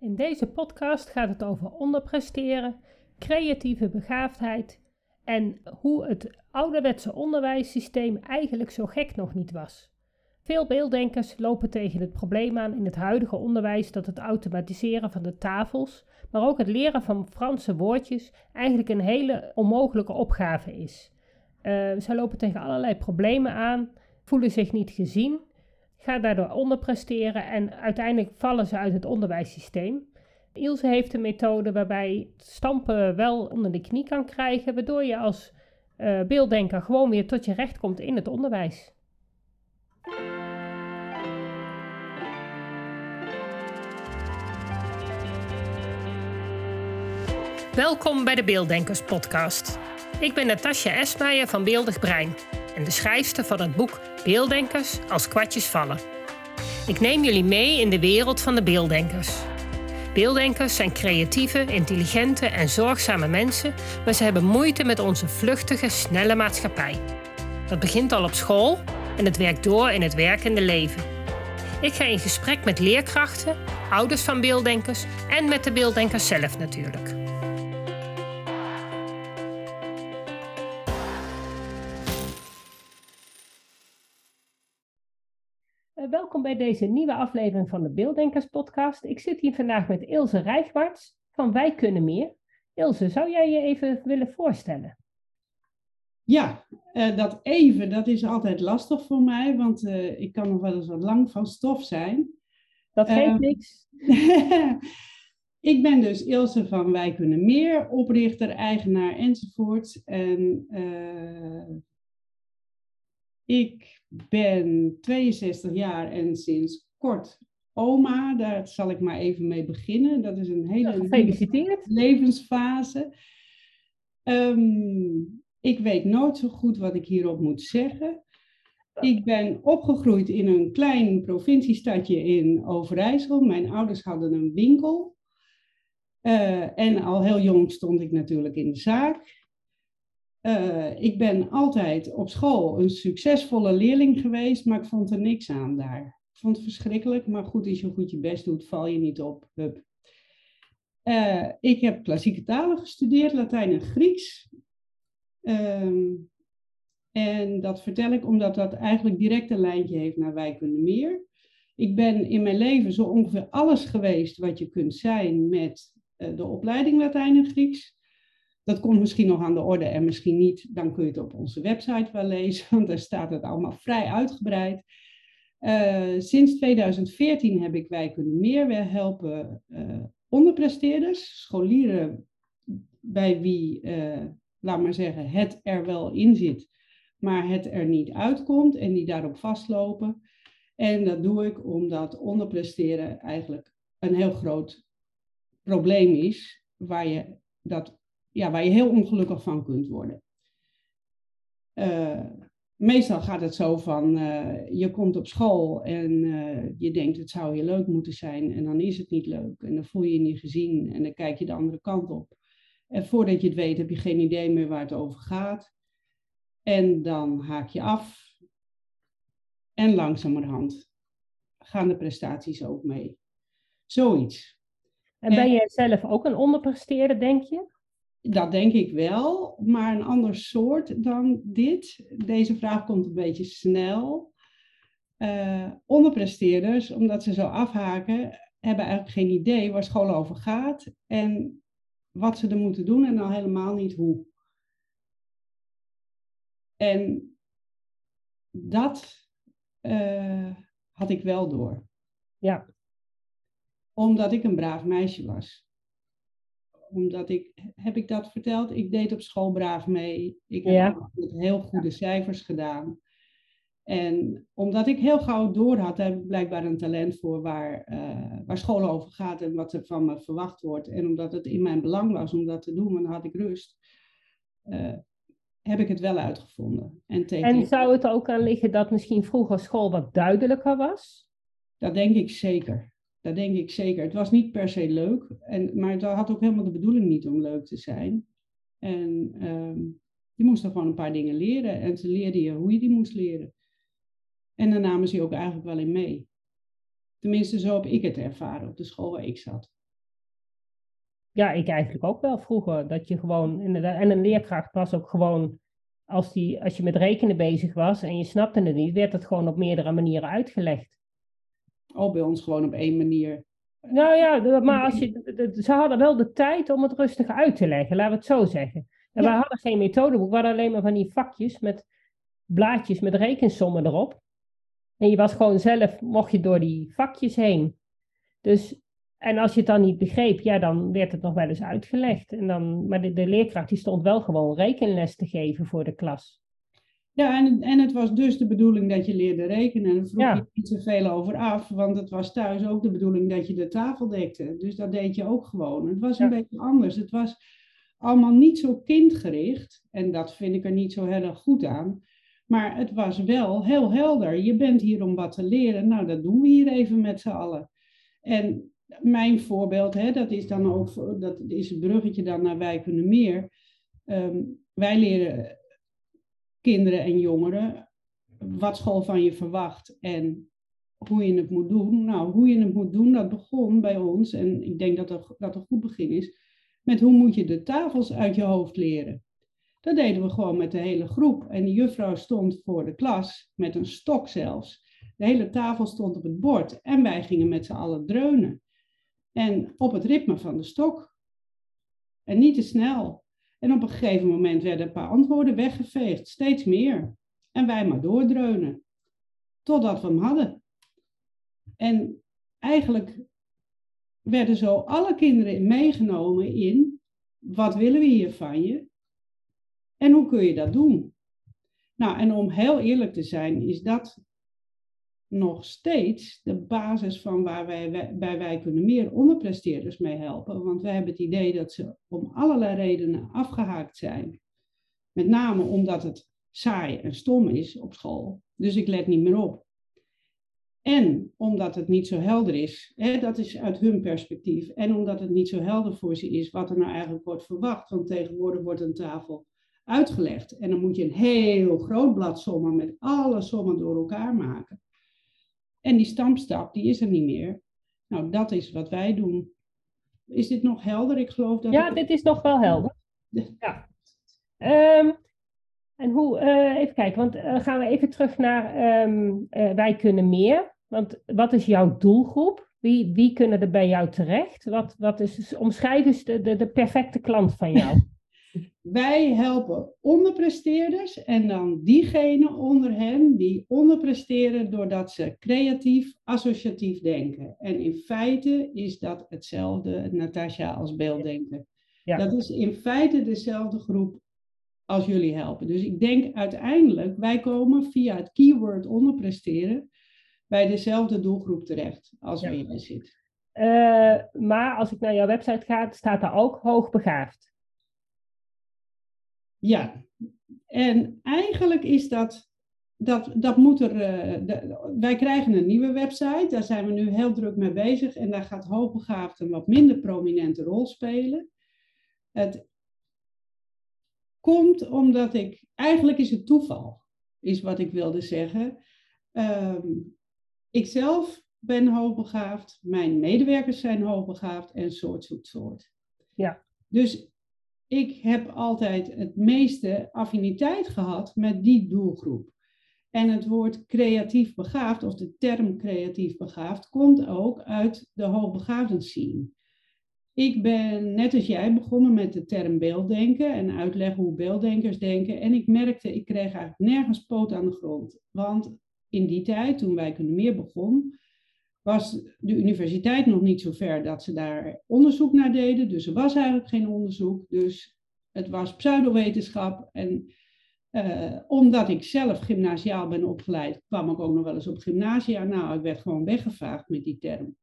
In deze podcast gaat het over onderpresteren, creatieve begaafdheid en hoe het ouderwetse onderwijssysteem eigenlijk zo gek nog niet was. Veel beelddenkers lopen tegen het probleem aan in het huidige onderwijs dat het automatiseren van de tafels, maar ook het leren van Franse woordjes eigenlijk een hele onmogelijke opgave is. Uh, zij lopen tegen allerlei problemen aan, voelen zich niet gezien, gaan daardoor onderpresteren en uiteindelijk vallen ze uit het onderwijssysteem. Ilse heeft een methode waarbij stampen wel onder de knie kan krijgen, waardoor je als uh, beelddenker gewoon weer tot je recht komt in het onderwijs. Welkom bij de Beelddenkers Podcast. Ik ben Natasja Esmeijer van Beeldig Brein en de schrijfster van het boek Beelddenkers als kwartjes vallen. Ik neem jullie mee in de wereld van de beelddenkers. Beelddenkers zijn creatieve, intelligente en zorgzame mensen, maar ze hebben moeite met onze vluchtige, snelle maatschappij. Dat begint al op school en het werkt door in het werkende leven. Ik ga in gesprek met leerkrachten, ouders van beelddenkers en met de beelddenkers zelf natuurlijk. Welkom bij deze nieuwe aflevering van de Beelddenkers podcast. Ik zit hier vandaag met Ilse Rijgwarts van Wij Kunnen Meer. Ilse, zou jij je even willen voorstellen? Ja, uh, dat even, dat is altijd lastig voor mij, want uh, ik kan nog wel eens wat lang van stof zijn. Dat geeft uh, niks. ik ben dus Ilse van Wij Kunnen Meer, oprichter, eigenaar enzovoort. En ik ben 62 jaar en sinds kort oma. Daar zal ik maar even mee beginnen. Dat is een hele levensfase. Um, ik weet nooit zo goed wat ik hierop moet zeggen. Ik ben opgegroeid in een klein provinciestadje in Overijssel. Mijn ouders hadden een winkel. Uh, en al heel jong stond ik natuurlijk in de zaak. Uh, ik ben altijd op school een succesvolle leerling geweest, maar ik vond er niks aan daar. Ik vond het verschrikkelijk, maar goed, als je goed je best doet, val je niet op. Hup. Uh, ik heb klassieke talen gestudeerd, Latijn en Grieks. Um, en dat vertel ik omdat dat eigenlijk direct een lijntje heeft naar Wij kunnen meer. Ik ben in mijn leven zo ongeveer alles geweest wat je kunt zijn met uh, de opleiding Latijn en Grieks. Dat komt misschien nog aan de orde en misschien niet. Dan kun je het op onze website wel lezen, want daar staat het allemaal vrij uitgebreid. Uh, sinds 2014 heb ik Wij Kunnen Meer. Helpen uh, onderpresteerders, scholieren bij wie, uh, laat maar zeggen, het er wel in zit, maar het er niet uitkomt en die daarop vastlopen. En dat doe ik omdat onderpresteren eigenlijk een heel groot probleem is, waar je dat ja, waar je heel ongelukkig van kunt worden. Uh, meestal gaat het zo van, uh, je komt op school en uh, je denkt het zou je leuk moeten zijn en dan is het niet leuk en dan voel je je niet gezien en dan kijk je de andere kant op. En voordat je het weet heb je geen idee meer waar het over gaat. En dan haak je af en langzamerhand gaan de prestaties ook mee. Zoiets. En ben jij zelf ook een onderpresteerder, denk je? Dat denk ik wel, maar een ander soort dan dit. Deze vraag komt een beetje snel. Uh, onderpresteerders, omdat ze zo afhaken, hebben eigenlijk geen idee waar school over gaat en wat ze er moeten doen en al helemaal niet hoe. En dat uh, had ik wel door. Ja. Omdat ik een braaf meisje was omdat ik, heb ik dat verteld? Ik deed op school braaf mee. Ik heb ja. heel goede cijfers gedaan. En omdat ik heel gauw door had, heb ik blijkbaar een talent voor waar, uh, waar school over gaat en wat er van me verwacht wordt. En omdat het in mijn belang was om dat te doen, dan had ik rust. Uh, heb ik het wel uitgevonden. En, en zou het ook aan liggen dat misschien vroeger school wat duidelijker was? Dat denk ik zeker. Dat denk ik zeker. Het was niet per se leuk, en, maar het had ook helemaal de bedoeling niet om leuk te zijn. En um, je moest er gewoon een paar dingen leren en ze leerden je hoe je die moest leren. En daar namen ze ook eigenlijk wel in mee. Tenminste, zo heb ik het ervaren op de school waar ik zat. Ja, ik eigenlijk ook wel vroeger. Dat je gewoon, en een leerkracht was ook gewoon, als, die, als je met rekenen bezig was en je snapte het niet, werd het gewoon op meerdere manieren uitgelegd. Oh, bij ons gewoon op één manier. Nou ja, maar als je, ze hadden wel de tijd om het rustig uit te leggen, laten we het zo zeggen. En wij hadden geen methodeboek, we hadden alleen maar van die vakjes met blaadjes met rekensommen erop. En je was gewoon zelf, mocht je door die vakjes heen. Dus, en als je het dan niet begreep, ja, dan werd het nog wel eens uitgelegd. En dan, maar de, de leerkracht die stond wel gewoon rekenles te geven voor de klas. Ja, en, en het was dus de bedoeling dat je leerde rekenen. En daar vroeg je niet zoveel over af, want het was thuis ook de bedoeling dat je de tafel dekte. Dus dat deed je ook gewoon. Het was een beetje anders. Het was allemaal niet zo kindgericht. En dat vind ik er niet zo heel erg goed aan. Maar het was wel heel helder. Je bent hier om wat te leren. Nou, dat doen we hier even met z'n allen. En mijn voorbeeld, hè, dat is dan ook, dat is het bruggetje dan naar Wij Kunnen Meer. Ehm, wij leren kinderen en jongeren wat school van je verwacht en hoe je het moet doen. Nou, hoe je het moet doen, dat begon bij ons, en ik denk dat dat, een goed begin is, met hoe moet je de tafels uit je hoofd leren. Dat deden we gewoon met de hele groep. En de juffrouw stond voor de klas, met een stok zelfs. De hele tafel stond op het bord en wij gingen met z'n allen dreunen. En op het ritme van de stok. En niet te snel. En op een gegeven moment werden een paar antwoorden weggeveegd, steeds meer. En wij maar doordreunen. Totdat we hem hadden. En eigenlijk werden zo alle kinderen meegenomen in wat willen we hier van je en hoe kun je dat doen? Nou, en om heel eerlijk te zijn, is dat nog steeds de basis van waar wij bij wij kunnen meer onderpresteerders mee helpen. Want wij hebben het idee dat ze om allerlei redenen afgehaakt zijn. Met name omdat het saai en stom is op school. Dus ik let niet meer op. En omdat het niet zo helder is, hè, dat is uit hun perspectief. En omdat het niet zo helder voor ze is wat er nou eigenlijk wordt verwacht. Want tegenwoordig wordt een tafel uitgelegd. En dan moet je een heel groot blad sommen met alle sommen door elkaar maken. En die stampstap, die is er niet meer. Nou, dat is wat wij doen. Is dit nog helder? Ik geloof dat. Ja, dit is nog wel helder. Ja. Um, en hoe, uh, even kijken, want uh, gaan we even terug naar um, uh, Wij kunnen meer. Want wat is jouw doelgroep? Wie, wie kunnen er bij jou terecht? Wat, wat is, omschrijf eens de, de, de perfecte klant van jou. Wij helpen onderpresteerders en dan diegenen onder hen die onderpresteren doordat ze creatief, associatief denken. En in feite is dat hetzelfde, Natasja, als beelddenken. Ja. Dat is in feite dezelfde groep als jullie helpen. Dus ik denk uiteindelijk, wij komen via het keyword onderpresteren bij dezelfde doelgroep terecht als ja. waar je zit. Uh, maar als ik naar jouw website ga, staat daar ook hoogbegaafd. Ja, en eigenlijk is dat, dat, dat moet er, uh, wij krijgen een nieuwe website, daar zijn we nu heel druk mee bezig en daar gaat hoogbegaafd een wat minder prominente rol spelen. Het komt omdat ik, eigenlijk is het toeval, is wat ik wilde zeggen. Um, ik zelf ben hoogbegaafd, mijn medewerkers zijn hoogbegaafd en soort zoekt soort. Ja. Dus ik heb altijd het meeste affiniteit gehad met die doelgroep. En het woord creatief begaafd, of de term creatief begaafd, komt ook uit de hoogbegaafden scene. Ik ben net als jij begonnen met de term beelddenken en uitleggen hoe beelddenkers denken. En ik merkte, ik kreeg eigenlijk nergens poot aan de grond. Want in die tijd, toen wij kunnen meer begon, was de universiteit nog niet zo ver dat ze daar onderzoek naar deden. Dus er was eigenlijk geen onderzoek. Dus het was pseudowetenschap. En uh, omdat ik zelf gymnasiaal ben opgeleid, kwam ik ook nog wel eens op gymnasia. Nou, ik werd gewoon weggevaagd met die term.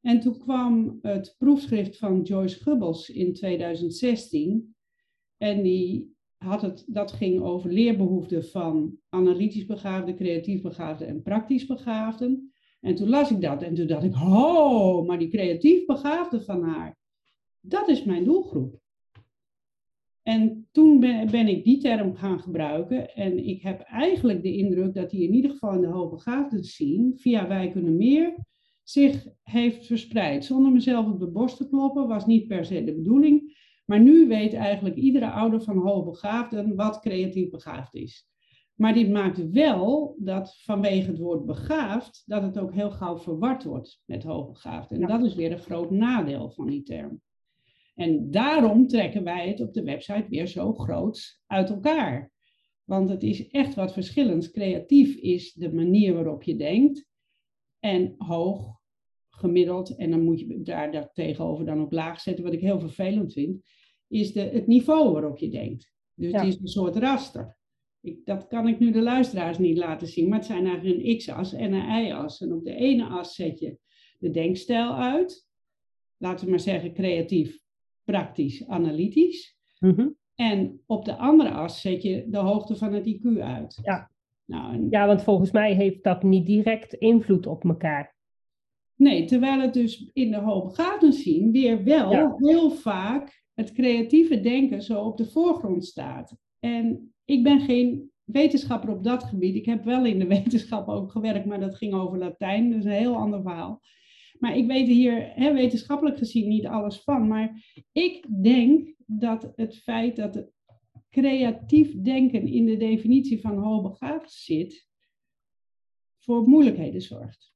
En toen kwam het proefschrift van Joyce Gubbels in 2016. En die had het, dat ging over leerbehoeften van analytisch begaafden, creatief begaafden en praktisch begaafden. En toen las ik dat en toen dacht ik, oh, maar die creatief begaafde van haar, dat is mijn doelgroep. En toen ben, ik die term gaan gebruiken en ik heb eigenlijk de indruk dat die in ieder geval in de hoogbegaafden zien, via Wij Kunnen Meer, zich heeft verspreid. Zonder mezelf op de borst te kloppen, was niet per se de bedoeling. Maar nu weet eigenlijk iedere ouder van hoogbegaafden wat creatief begaafd is. Maar dit maakt wel dat vanwege het woord begaafd, dat het ook heel gauw verward wordt met hoogbegaafd. En dat is weer een groot nadeel van die term. En daarom trekken wij het op de website weer zo groot uit elkaar. Want het is echt wat verschillends. Creatief is de manier waarop je denkt. En hoog, gemiddeld, en dan moet je daar, daar tegenover dan ook laag zetten, wat ik heel vervelend vind, is de, het niveau waarop je denkt. Dus het is een soort raster. Ik, dat kan ik nu de luisteraars niet laten zien, maar het zijn eigenlijk een x-as en een y-as. En op de ene as zet je de denkstijl uit. Laten we maar zeggen creatief, praktisch, analytisch. Mhm. En op de andere as zet je de hoogte van het IQ uit. Ja. Nou, en- ja, want volgens mij heeft dat niet direct invloed op elkaar. Nee, terwijl het dus in de hoogbegaafden zien weer wel Ja. heel vaak het creatieve denken zo op de voorgrond staat. En ik ben geen wetenschapper op dat gebied. Ik heb wel in de wetenschap ook gewerkt, maar dat ging over Latijn, dus een heel ander verhaal. Maar ik weet hier hè, wetenschappelijk gezien niet alles van. Maar ik denk dat het feit dat het creatief denken in de definitie van hoogbegaafd zit, voor moeilijkheden zorgt.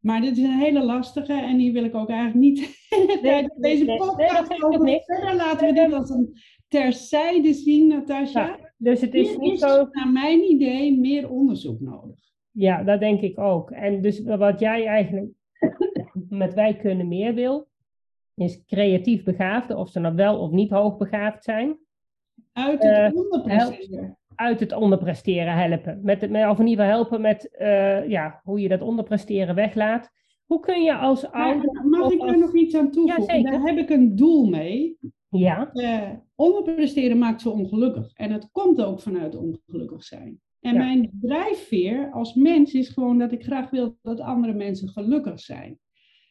Maar dit is een hele lastige en die wil ik ook eigenlijk niet tijdens deze nee, podcast over verder. Laten we dit als een terzijde zien, Natasja. Ja, dus het is Hier niet is zo. naar mijn idee meer onderzoek nodig. Ja, dat denk ik ook. En dus wat jij eigenlijk met wij kunnen meer wil, is creatief begaafden, of ze nou wel of niet hoogbegaafd zijn, Uit het Eh, onderpresteren. Uit het onderpresteren helpen. Met, het- of in ieder geval helpen met eh, ja, hoe je dat onderpresteren weglaat. Hoe kun je als ouder... Mag ik er nog iets aan toevoegen? Daar heb ik een doel mee. Ja, Eh, onderpresteren maakt ze ongelukkig. En het komt ook vanuit ongelukkig zijn. En Ja. mijn drijfveer als mens is gewoon dat ik graag wil dat andere mensen gelukkig zijn.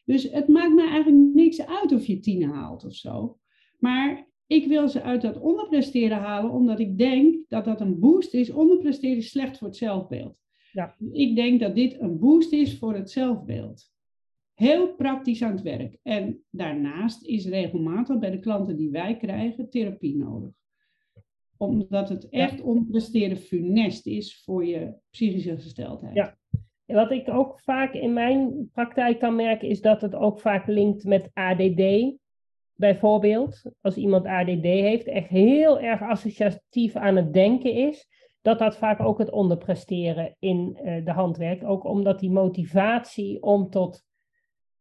Dus het maakt me eigenlijk niks uit of je tien haalt of zo. Maar ik wil ze uit dat onderpresteren halen, omdat ik denk dat dat een boost is. Onderpresteren is slecht voor het zelfbeeld. Ja. Ik denk dat dit een boost is voor het zelfbeeld. Heel praktisch aan het werk. En daarnaast is regelmatig bij de klanten die wij krijgen therapie nodig. Omdat het echt onderpresteren funest is voor je psychische gesteldheid. Ja. Wat ik ook vaak in mijn praktijk kan merken, is dat het ook vaak linkt met ADD. Bijvoorbeeld, als iemand ADD heeft, echt heel erg associatief aan het denken is, dat dat vaak ook het onderpresteren in eh, de hand werkt. Ook omdat die motivatie om tot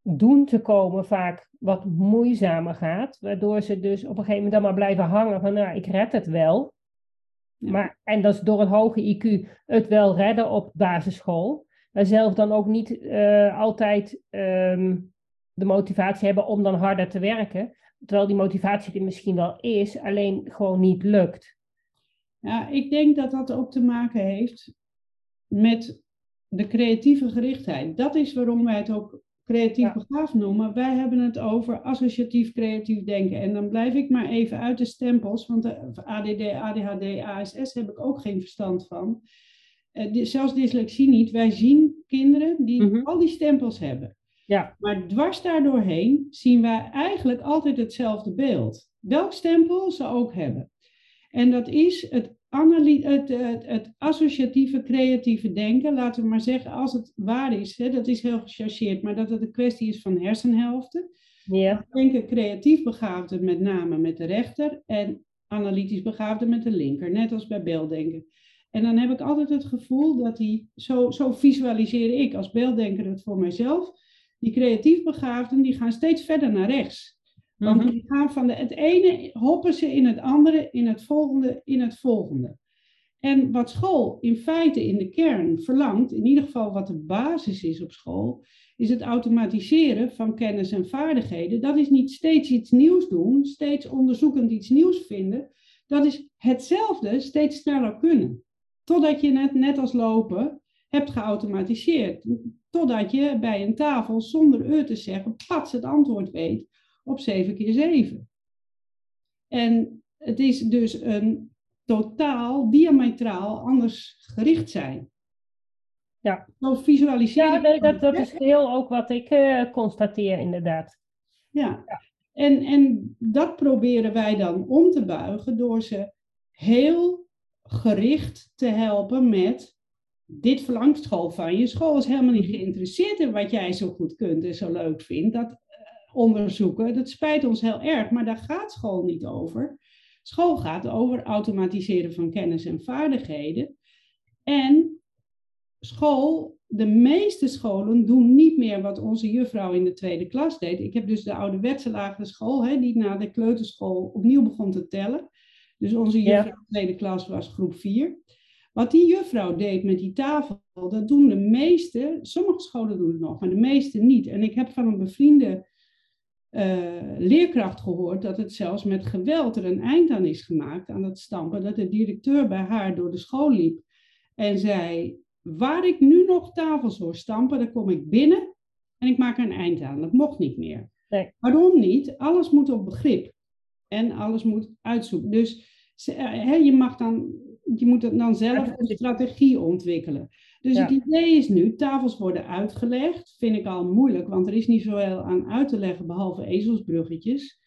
doen te komen vaak wat moeizamer gaat, waardoor ze dus op een gegeven moment dan maar blijven hangen van, nou, ik red het wel. Ja. Maar, en dat is door een hoge IQ het wel redden op basisschool. Maar zelf dan ook niet eh, altijd ehm, de motivatie hebben om dan harder te werken. Terwijl die motivatie er misschien wel is, alleen gewoon niet lukt. Ja, ik denk dat dat ook te maken heeft met de creatieve gerichtheid. Dat is waarom wij het ook creatief Ja. begaafd noemen. Wij hebben het over associatief creatief denken. En dan blijf ik maar even uit de stempels, want de ADD, ADHD, ASS heb ik ook geen verstand van. Eh, zelfs dyslexie niet. Wij zien kinderen die Mhm. al die stempels hebben. Ja, Maar dwars daardoorheen zien wij eigenlijk altijd hetzelfde beeld. Welk stempel ze ook hebben. En dat is het, analy- het, het, het associatieve creatieve denken. Laten we maar zeggen, als het waar is, hè, dat is heel gechargeerd, maar dat het een kwestie is van hersenhelften. ja, Denken creatief begaafden met name met de rechter en analytisch begaafden met de linker. Net als bij beelddenken. En dan heb ik altijd het gevoel dat die, zo, zo visualiseer ik als beelddenker het voor mijzelf, die creatief begaafden die gaan steeds verder naar rechts. Want Mhm. die gaan van de, het ene hoppen ze in het andere, in het volgende, in het volgende. En wat school in feite in de kern verlangt, in ieder geval wat de basis is op school, is het automatiseren van kennis en vaardigheden. Dat is niet steeds iets nieuws doen, steeds onderzoekend iets nieuws vinden. Dat is hetzelfde steeds sneller kunnen. Totdat je het net als lopen hebt geautomatiseerd. Totdat je bij een tafel zonder u te zeggen, pats het antwoord weet op 7 keer 7. En het is dus een totaal, diametraal anders gericht zijn. Ja. Zo visualiseer Ja, dat, dat is heel ook wat ik eh, constateer, inderdaad. Ja. En, en dat proberen wij dan om te buigen door ze heel gericht te helpen met dit verlangt school van je. School is helemaal niet geïnteresseerd in wat jij zo goed kunt en zo leuk vindt. Dat eh, onderzoeken, dat spijt ons heel erg, maar daar gaat school niet over. School gaat over automatiseren van kennis en vaardigheden. En school, de meeste scholen doen niet meer wat onze juffrouw in de tweede klas deed. Ik heb dus de ouderwetse lagere school, hè, die na de kleuterschool opnieuw begon te tellen. Dus onze juffrouw in de tweede klas was groep 4. Wat die juffrouw deed met die tafel, dat doen de meeste, sommige scholen doen het nog, maar de meeste niet. En ik heb van een bevriende eh, leerkracht gehoord dat het zelfs met geweld er een eind aan is gemaakt, aan het stampen, dat de directeur bij haar door de school liep en zei, waar ik nu nog tafels hoor stampen, dan kom ik binnen en ik maak er een eind aan. Dat mocht niet meer. Nee. Waarom niet? Alles moet op begrip en alles moet uitzoeken. Dus ze- eh, hè, je mag dan, je moet het dan zelf een strategie ontwikkelen. Dus Ja. het idee is nu, tafels worden uitgelegd. Vind ik al moeilijk, want er is niet zoveel aan uit te leggen behalve ezelsbruggetjes.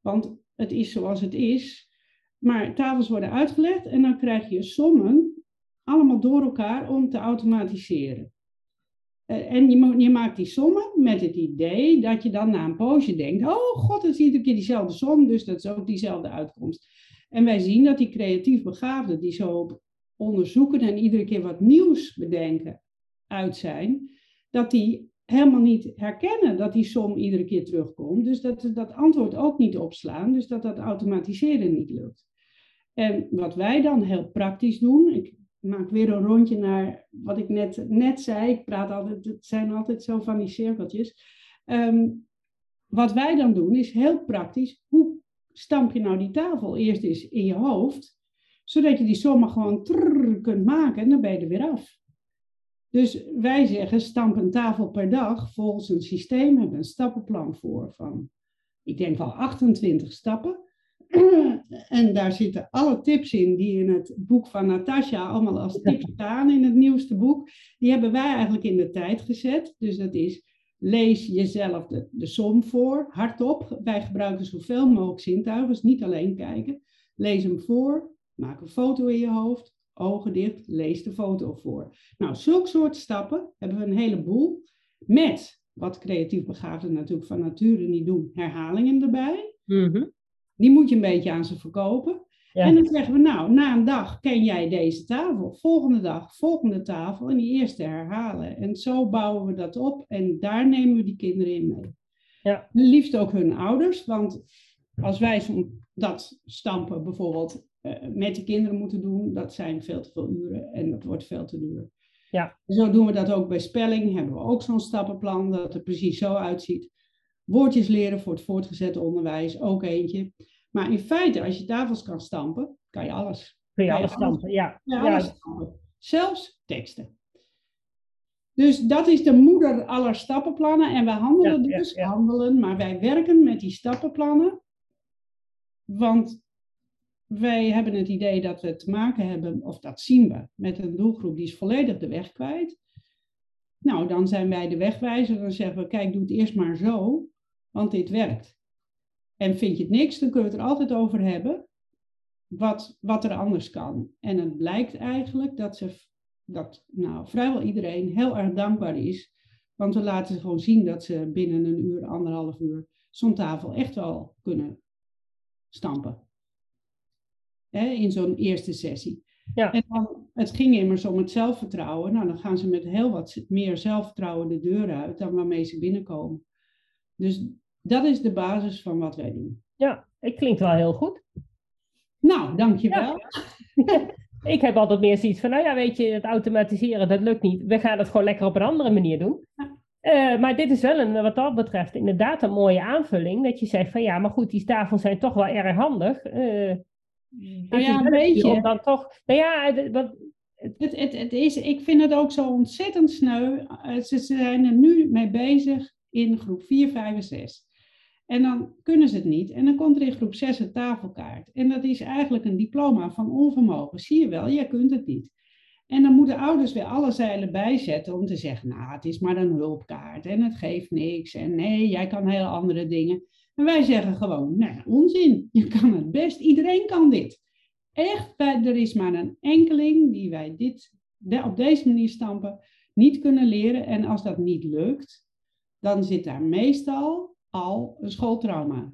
Want het is zoals het is. Maar tafels worden uitgelegd en dan krijg je sommen allemaal door elkaar om te automatiseren. Eh, En je, maakt die sommen met het idee dat je dan na een poosje denkt: Oh god, dat is iedere keer diezelfde som, dus dat is ook diezelfde uitkomst. En wij zien dat die creatief begaafden die zo onderzoeken en iedere keer wat nieuws bedenken uit zijn, dat die helemaal niet herkennen dat die som iedere keer terugkomt. Dus dat ze dat antwoord ook niet opslaan, dus dat dat automatiseren niet lukt. En wat wij dan heel praktisch doen, ik maak weer een rondje naar wat ik net, net zei, ik praat altijd, het zijn altijd zo van die cirkeltjes. Ehm, wat wij dan doen is heel praktisch, hoe stamp je nou die tafel eerst eens in je hoofd, zodat je die sommen gewoon trrr kunt maken en dan ben je er weer af. Dus wij zeggen stamp een tafel per dag volgens een systeem, hebben we een stappenplan voor van, ik denk wel 28 stappen. En daar zitten alle tips in die in het boek van Natasja allemaal als tips staan in het nieuwste boek. Die hebben wij eigenlijk in de tijd gezet. Dus dat is lees jezelf de, de som voor, hardop. Wij gebruiken zoveel mogelijk zintuigen, dus niet alleen kijken. Lees hem voor, maak een foto in je hoofd, ogen dicht, lees de foto voor. Nou, zulke soort stappen hebben we een heleboel. Met, wat creatief begaafden natuurlijk van nature niet doen, herhalingen erbij. Mhm. Die moet je een beetje aan ze verkopen. Ja. En dan zeggen we, nou, na een dag ken jij deze tafel. Volgende dag, volgende tafel. En die eerste herhalen. En zo bouwen we dat op. En daar nemen we die kinderen in mee. Ja. Liefst ook hun ouders. Want als wij dat stampen bijvoorbeeld eh, met de kinderen moeten doen, dat zijn veel te veel uren. En dat wordt veel te duur. Ja. Zo doen we dat ook bij spelling. Hebben we ook zo'n stappenplan dat er precies zo uitziet. Woordjes leren voor het voortgezet onderwijs, ook eentje. Maar in feite, als je tafels kan stampen, kan je alles. Kun je Kan je alles stampen, ja. Ja, Ja, alles stampen. Zelfs teksten. Dus dat is de moeder aller stappenplannen. En wij handelen ja, dus, ja. handelen, maar wij werken met die stappenplannen. Want wij hebben het idee dat we te maken hebben, of dat zien we, met een doelgroep die is volledig de weg kwijt. Nou, dan zijn wij de wegwijzer. Dan zeggen we, kijk, doe het eerst maar zo, want dit werkt. En vind je het niks, dan kunnen we het er altijd over hebben wat, wat er anders kan. En het blijkt eigenlijk dat, ze, dat nou, vrijwel iedereen heel erg dankbaar is. Want we laten gewoon zien dat ze binnen een uur, anderhalf uur zo'n tafel echt wel kunnen stampen. Hè, in zo'n eerste sessie. Ja. En dan, het ging immers om het zelfvertrouwen. Nou, dan gaan ze met heel wat meer zelfvertrouwen de deur uit dan waarmee ze binnenkomen. Dus dat is de basis van wat wij doen. ja, het klinkt wel heel goed. Nou, dankjewel. Ik heb altijd meer zoiets van, nou ja, weet je, het automatiseren, dat lukt niet. We gaan het gewoon lekker op een andere manier doen. Ja. Eh, maar dit is wel een, wat dat betreft inderdaad een mooie aanvulling. Dat je zegt van ja, maar goed, die tafels zijn toch wel erg handig. Eh, Nou ja, een beetje. Dan toch, nou ja, wat, Het, het, het is, ik vind het ook zo ontzettend sneu. Eh, Ze zijn er nu mee bezig in groep 4, 5 en 6. En dan kunnen ze het niet. En dan komt er in groep 6 een tafelkaart. En dat is eigenlijk een diploma van onvermogen. Zie je wel, jij kunt het niet. En dan moeten ouders weer alle zeilen bijzetten om te zeggen, nou, het is maar een hulpkaart en het geeft niks. En nee, jij kan heel andere dingen. En wij zeggen gewoon, nee, onzin. Je kan het best. Iedereen kan dit. Echt, er is maar een enkeling die wij dit op deze manier stampen niet kunnen leren. En als dat niet lukt, dan zit daar meestal al een schooltrauma.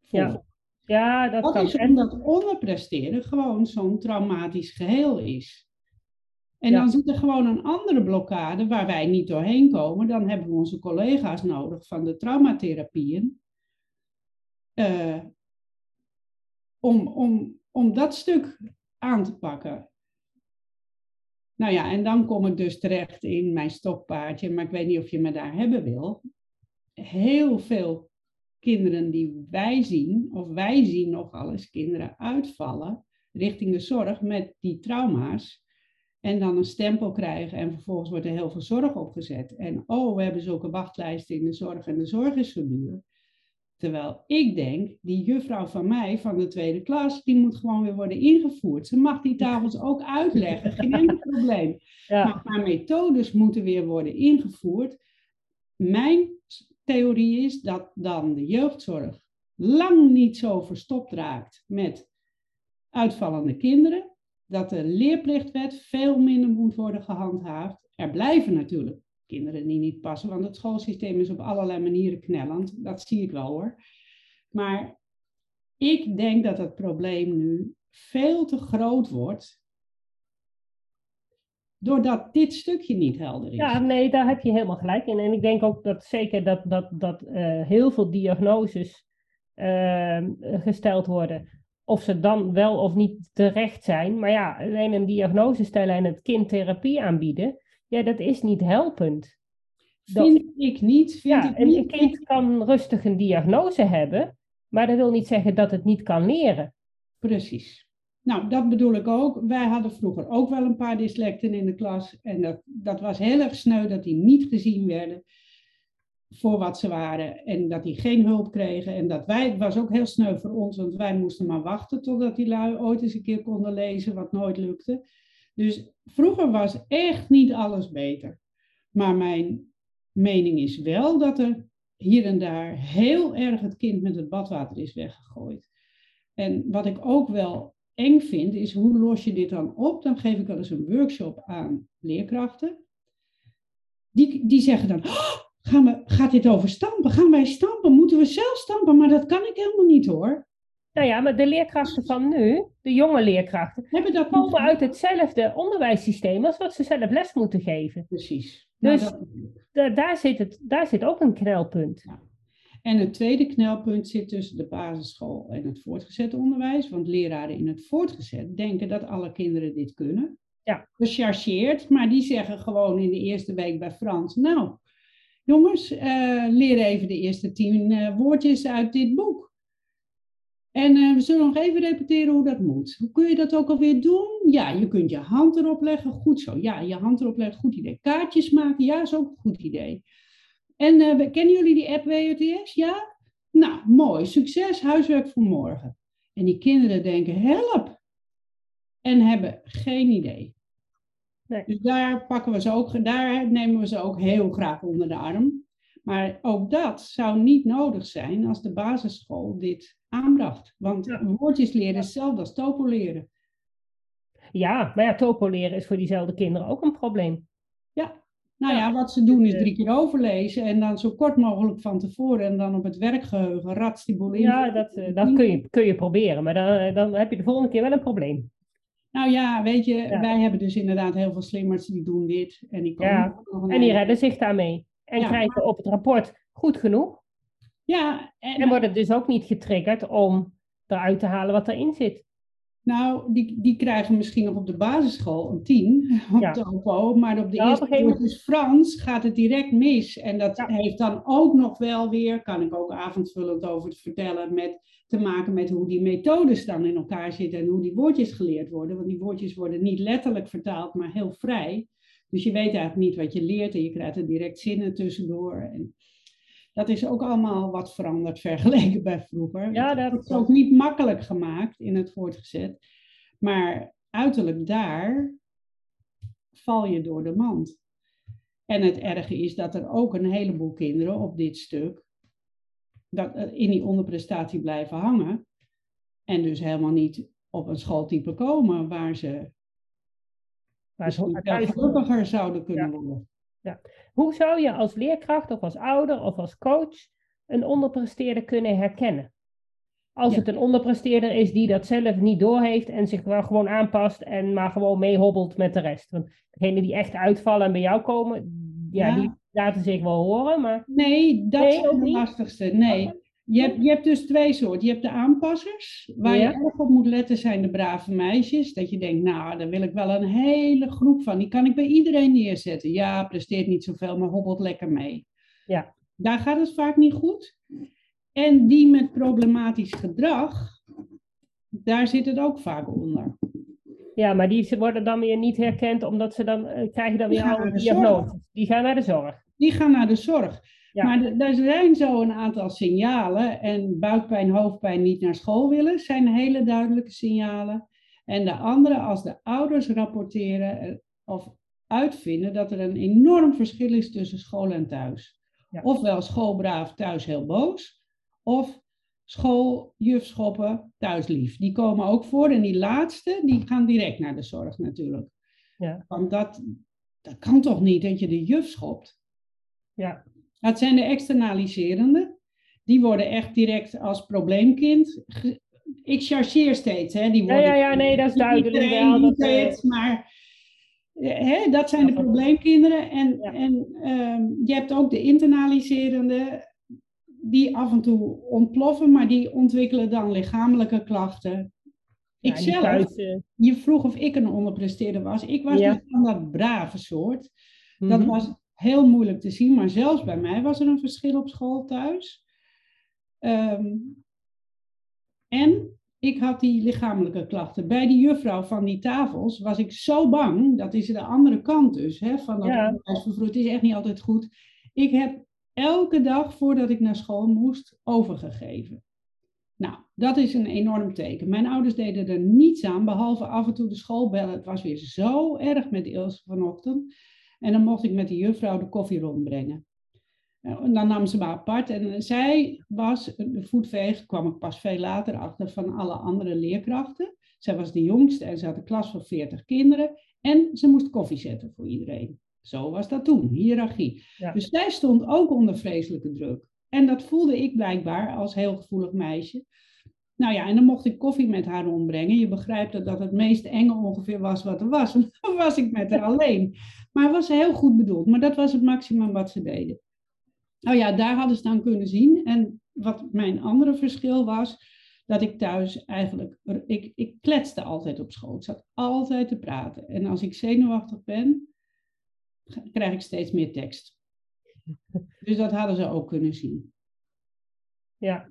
Ja. Ja, dat, dat kan. is omdat onderpresteren gewoon zo'n traumatisch geheel is. En dan zit er gewoon een andere blokkade waar wij niet doorheen komen. Dan hebben we onze collega's nodig van de traumatherapieën. Uh, om, om, om dat stuk aan te pakken. Nou ja, en dan kom ik dus terecht in mijn stokpaardje, maar ik weet niet of je me daar hebben wil. Heel veel kinderen die wij zien, of wij zien nogal eens kinderen uitvallen richting de zorg met die trauma's. En dan een stempel krijgen en vervolgens wordt er heel veel zorg opgezet. En oh, we hebben zulke wachtlijsten in de zorg en de zorg is zo duur. Terwijl ik denk, die juffrouw van mij van de tweede klas, die moet gewoon weer worden ingevoerd. Ze mag die tafels ook uitleggen, geen enkel probleem. Ja. Maar haar methodes moeten weer worden ingevoerd. Mijn theorie is dat dan de jeugdzorg lang niet zo verstopt raakt met uitvallende kinderen. Dat de leerplichtwet veel minder moet worden gehandhaafd. Er blijven natuurlijk kinderen die niet passen, want het schoolsysteem is op allerlei manieren knellend. Dat zie ik wel hoor. Maar ik denk dat het probleem nu veel te groot wordt doordat dit stukje niet helder is. Ja, nee, daar heb je helemaal gelijk in. En ik denk ook dat zeker dat, dat, dat uh, heel veel diagnoses uh, gesteld worden. Of ze dan wel of niet terecht zijn. Maar ja, alleen een diagnose stellen en het kind therapie aanbieden, ja, dat is niet helpend. Vind ik niet. Vind ja, ik en niet. een kind kan rustig een diagnose hebben, maar dat wil niet zeggen dat het niet kan leren. Precies. Nou, dat bedoel ik ook. Wij hadden vroeger ook wel een paar dyslecten in de klas. En dat, dat was heel erg sneu dat die niet gezien werden voor wat ze waren. En dat die geen hulp kregen. En dat wij, het was ook heel sneu voor ons, want wij moesten maar wachten totdat die lui ooit eens een keer konden lezen, wat nooit lukte. Dus vroeger was echt niet alles beter. Maar mijn mening is wel dat er hier en daar heel erg het kind met het badwater is weggegooid. En wat ik ook wel eng vind, is hoe los je dit dan op? Dan geef ik wel eens een workshop aan leerkrachten. Die, die zeggen dan, oh, gaan we, gaat dit over stampen? Gaan wij stampen? Moeten we zelf stampen? Maar dat kan ik helemaal niet hoor. Nou ja, maar de leerkrachten van nu, de jonge leerkrachten, Hebben dat komen uit hetzelfde onderwijssysteem als wat ze zelf les moeten geven. Precies. Dus- Nou, dat ik. Da- daar, zit het, daar zit ook een knelpunt. En het tweede knelpunt zit tussen de basisschool en het voortgezet onderwijs. Want leraren in het voortgezet denken dat alle kinderen dit kunnen. Ja. Gechargeerd, maar die zeggen gewoon in de eerste week bij Frans... Nou, jongens, eh, leer even de eerste tien eh, woordjes uit dit boek. En eh, we zullen nog even repeteren hoe dat moet. Hoe kun je dat ook alweer doen? Ja, je kunt je hand erop leggen. Goed zo. Ja, je hand erop leggen. Goed idee. Kaartjes maken. Ja, is ook een goed idee. En eh, kennen jullie die app WRTS? Ja? Nou, mooi. Succes. Huiswerk voor morgen. En die kinderen denken, help. En hebben geen idee. Nee. Dus daar, pakken we ze ook, daar nemen we ze ook heel graag onder de arm. Maar ook dat zou niet nodig zijn als de basisschool dit aanbracht. Want Ja. woordjes leren is hetzelfde als topo leren. Ja, maar ja, topo leren is voor diezelfde kinderen ook een probleem. Nou ja, wat ze doen is drie keer overlezen en dan zo kort mogelijk van tevoren en dan op het werkgeheugen rats die boel in. Ja, dat, eh, dat kun, je, kun je proberen, maar dan, eh, dan heb je de volgende keer wel een probleem. Nou ja, weet je, Ja. wij hebben dus inderdaad heel veel slimmers die doen dit en die komen Ja, En die redden zich daarmee. En Ja. krijgen op het rapport goed genoeg. Ja, en, En worden dus ook niet getriggerd om eruit te halen wat erin zit. Nou, die, die krijgen misschien nog op de basisschool een 10 op Ja. topo, maar op de Ja, op eerste gegeven woordjes Frans gaat het direct mis. En dat Ja. heeft dan ook nog wel weer, kan ik ook avondvullend over vertellen, met te maken met hoe die methodes dan in elkaar zitten en hoe die woordjes geleerd worden. Want die woordjes worden niet letterlijk vertaald, maar heel vrij. Dus je weet eigenlijk niet wat je leert en je krijgt er direct zinnen tussendoor. En dat is ook allemaal wat veranderd vergeleken bij vroeger. Ja, dat is ook niet makkelijk gemaakt in het voortgezet. Maar uiterlijk daar val je door de mand. En het erge is dat er ook een heleboel kinderen op dit stuk dat, eh, in die onderprestatie blijven hangen. En dus helemaal niet op een schooltype komen waar ze, waar ze gelukkiger zouden kunnen worden. Ja. Hoe zou je als leerkracht of als ouder of als coach een onderpresteerder kunnen herkennen? Als het een onderpresteerder is die dat zelf niet doorheeft en zich wel gewoon aanpast en maar gewoon meehobbelt met de rest. Want degenen die echt uitvallen en bij jou komen, ja, die laten zich wel horen, maar... Nee, dat is het lastigste. Nee. Je hebt, je hebt dus twee soorten. Je hebt de aanpassers, waar je erg op moet letten zijn de brave meisjes. Dat je denkt, nou, daar wil ik wel een hele groep van. Die kan ik bij iedereen neerzetten. Ja, presteert niet zoveel, maar hobbelt lekker mee. Ja. Daar gaat het vaak niet goed. En die met problematisch gedrag, daar zit het ook vaak onder. Ja, maar die worden dan weer niet herkend, omdat ze dan uh, krijgen dan weer oude diagnoses. Die gaan naar de zorg. Die gaan naar de zorg. Maar er zijn zo een aantal signalen. En buikpijn, hoofdpijn, niet naar school willen, zijn hele duidelijke signalen. En de andere, als de ouders rapporteren eh, of uitvinden dat er een enorm verschil is tussen school en thuis. Ofwel schoolbraaf, thuis heel boos. Of school, juf schoppen, thuis lief. Die komen ook voor. En die laatste, die gaan direct naar de zorg natuurlijk. Ja. Want dat, dat kan toch niet dat je de juf schopt? Ja. Dat zijn de externaliserende. Die worden echt direct als probleemkind. Ik chargeer steeds, hè? Die worden, ja, ja, ja, nee, dat is duidelijk wel. Dat, steeds, maar hè, dat zijn de probleemkinderen. En, en ehm, je hebt ook de internaliserende, die af en toe ontploffen, maar die ontwikkelen dan lichamelijke klachten. Ja, zelf, je vroeg of ik een onderpresteerder was. Ik was ja. dus van dat brave soort. Dat mhm. was heel moeilijk te zien, maar zelfs bij mij was er een verschil op school thuis. Ehm, en ik had die lichamelijke klachten. Bij die juffrouw van die tafels was ik zo bang, dat is de andere kant dus, hè, van dat ja. Het is echt niet altijd goed. Ik heb elke dag voordat ik naar school moest overgegeven. Nou, dat is een enorm teken. Mijn ouders deden er niets aan, behalve af en toe de school bellen. Het was weer zo erg met Ilse vanochtend. En dan mocht ik met de juffrouw de koffie rondbrengen. Nou, en dan nam ze me apart en zij was, de voetveeg kwam ik pas veel later achter van alle andere leerkrachten. Zij was de jongste en ze had een klas van 40 kinderen en ze moest koffie zetten voor iedereen. Zo was dat toen, hiërarchie. Dus zij stond ook onder vreselijke druk. En dat voelde ik blijkbaar als heel gevoelig meisje. Nou ja, en dan mocht ik koffie met haar rondbrengen. Je begrijpt dat dat het meest enge ongeveer was wat er was. dan was ik met haar alleen. Maar het was heel goed bedoeld. Maar dat was het maximum wat ze deden. Nou ja, daar hadden ze dan kunnen zien. En wat mijn andere verschil was, dat ik thuis eigenlijk, ik, ik kletste altijd op school. Ik zat altijd te praten. En als ik zenuwachtig ben, krijg ik steeds meer tekst. Dus dat hadden ze ook kunnen zien. Ja,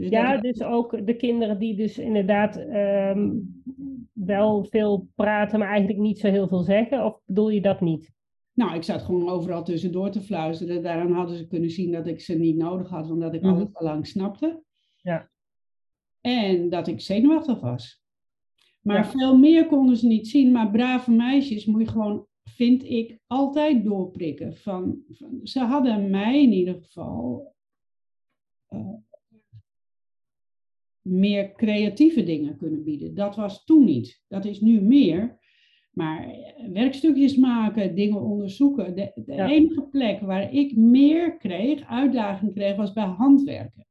dus ja, dus ook de kinderen die dus inderdaad ehm, wel veel praten, maar eigenlijk niet zo heel veel zeggen? Of bedoel je dat niet? Nou, ik zat gewoon overal tussendoor te fluisteren. Daaraan hadden ze kunnen zien dat ik ze niet nodig had, omdat ik mm alles al lang snapte. Ja. En dat ik zenuwachtig was. Maar veel meer konden ze niet zien. Maar brave meisjes moet je gewoon, vind ik, altijd doorprikken. Van, van ze hadden mij in ieder geval uh, meer creatieve dingen kunnen bieden. Dat was toen niet. Dat is nu meer. Maar eh, werkstukjes maken, dingen onderzoeken. De, de enige plek waar ik meer kreeg, uitdaging kreeg, was bij handwerken.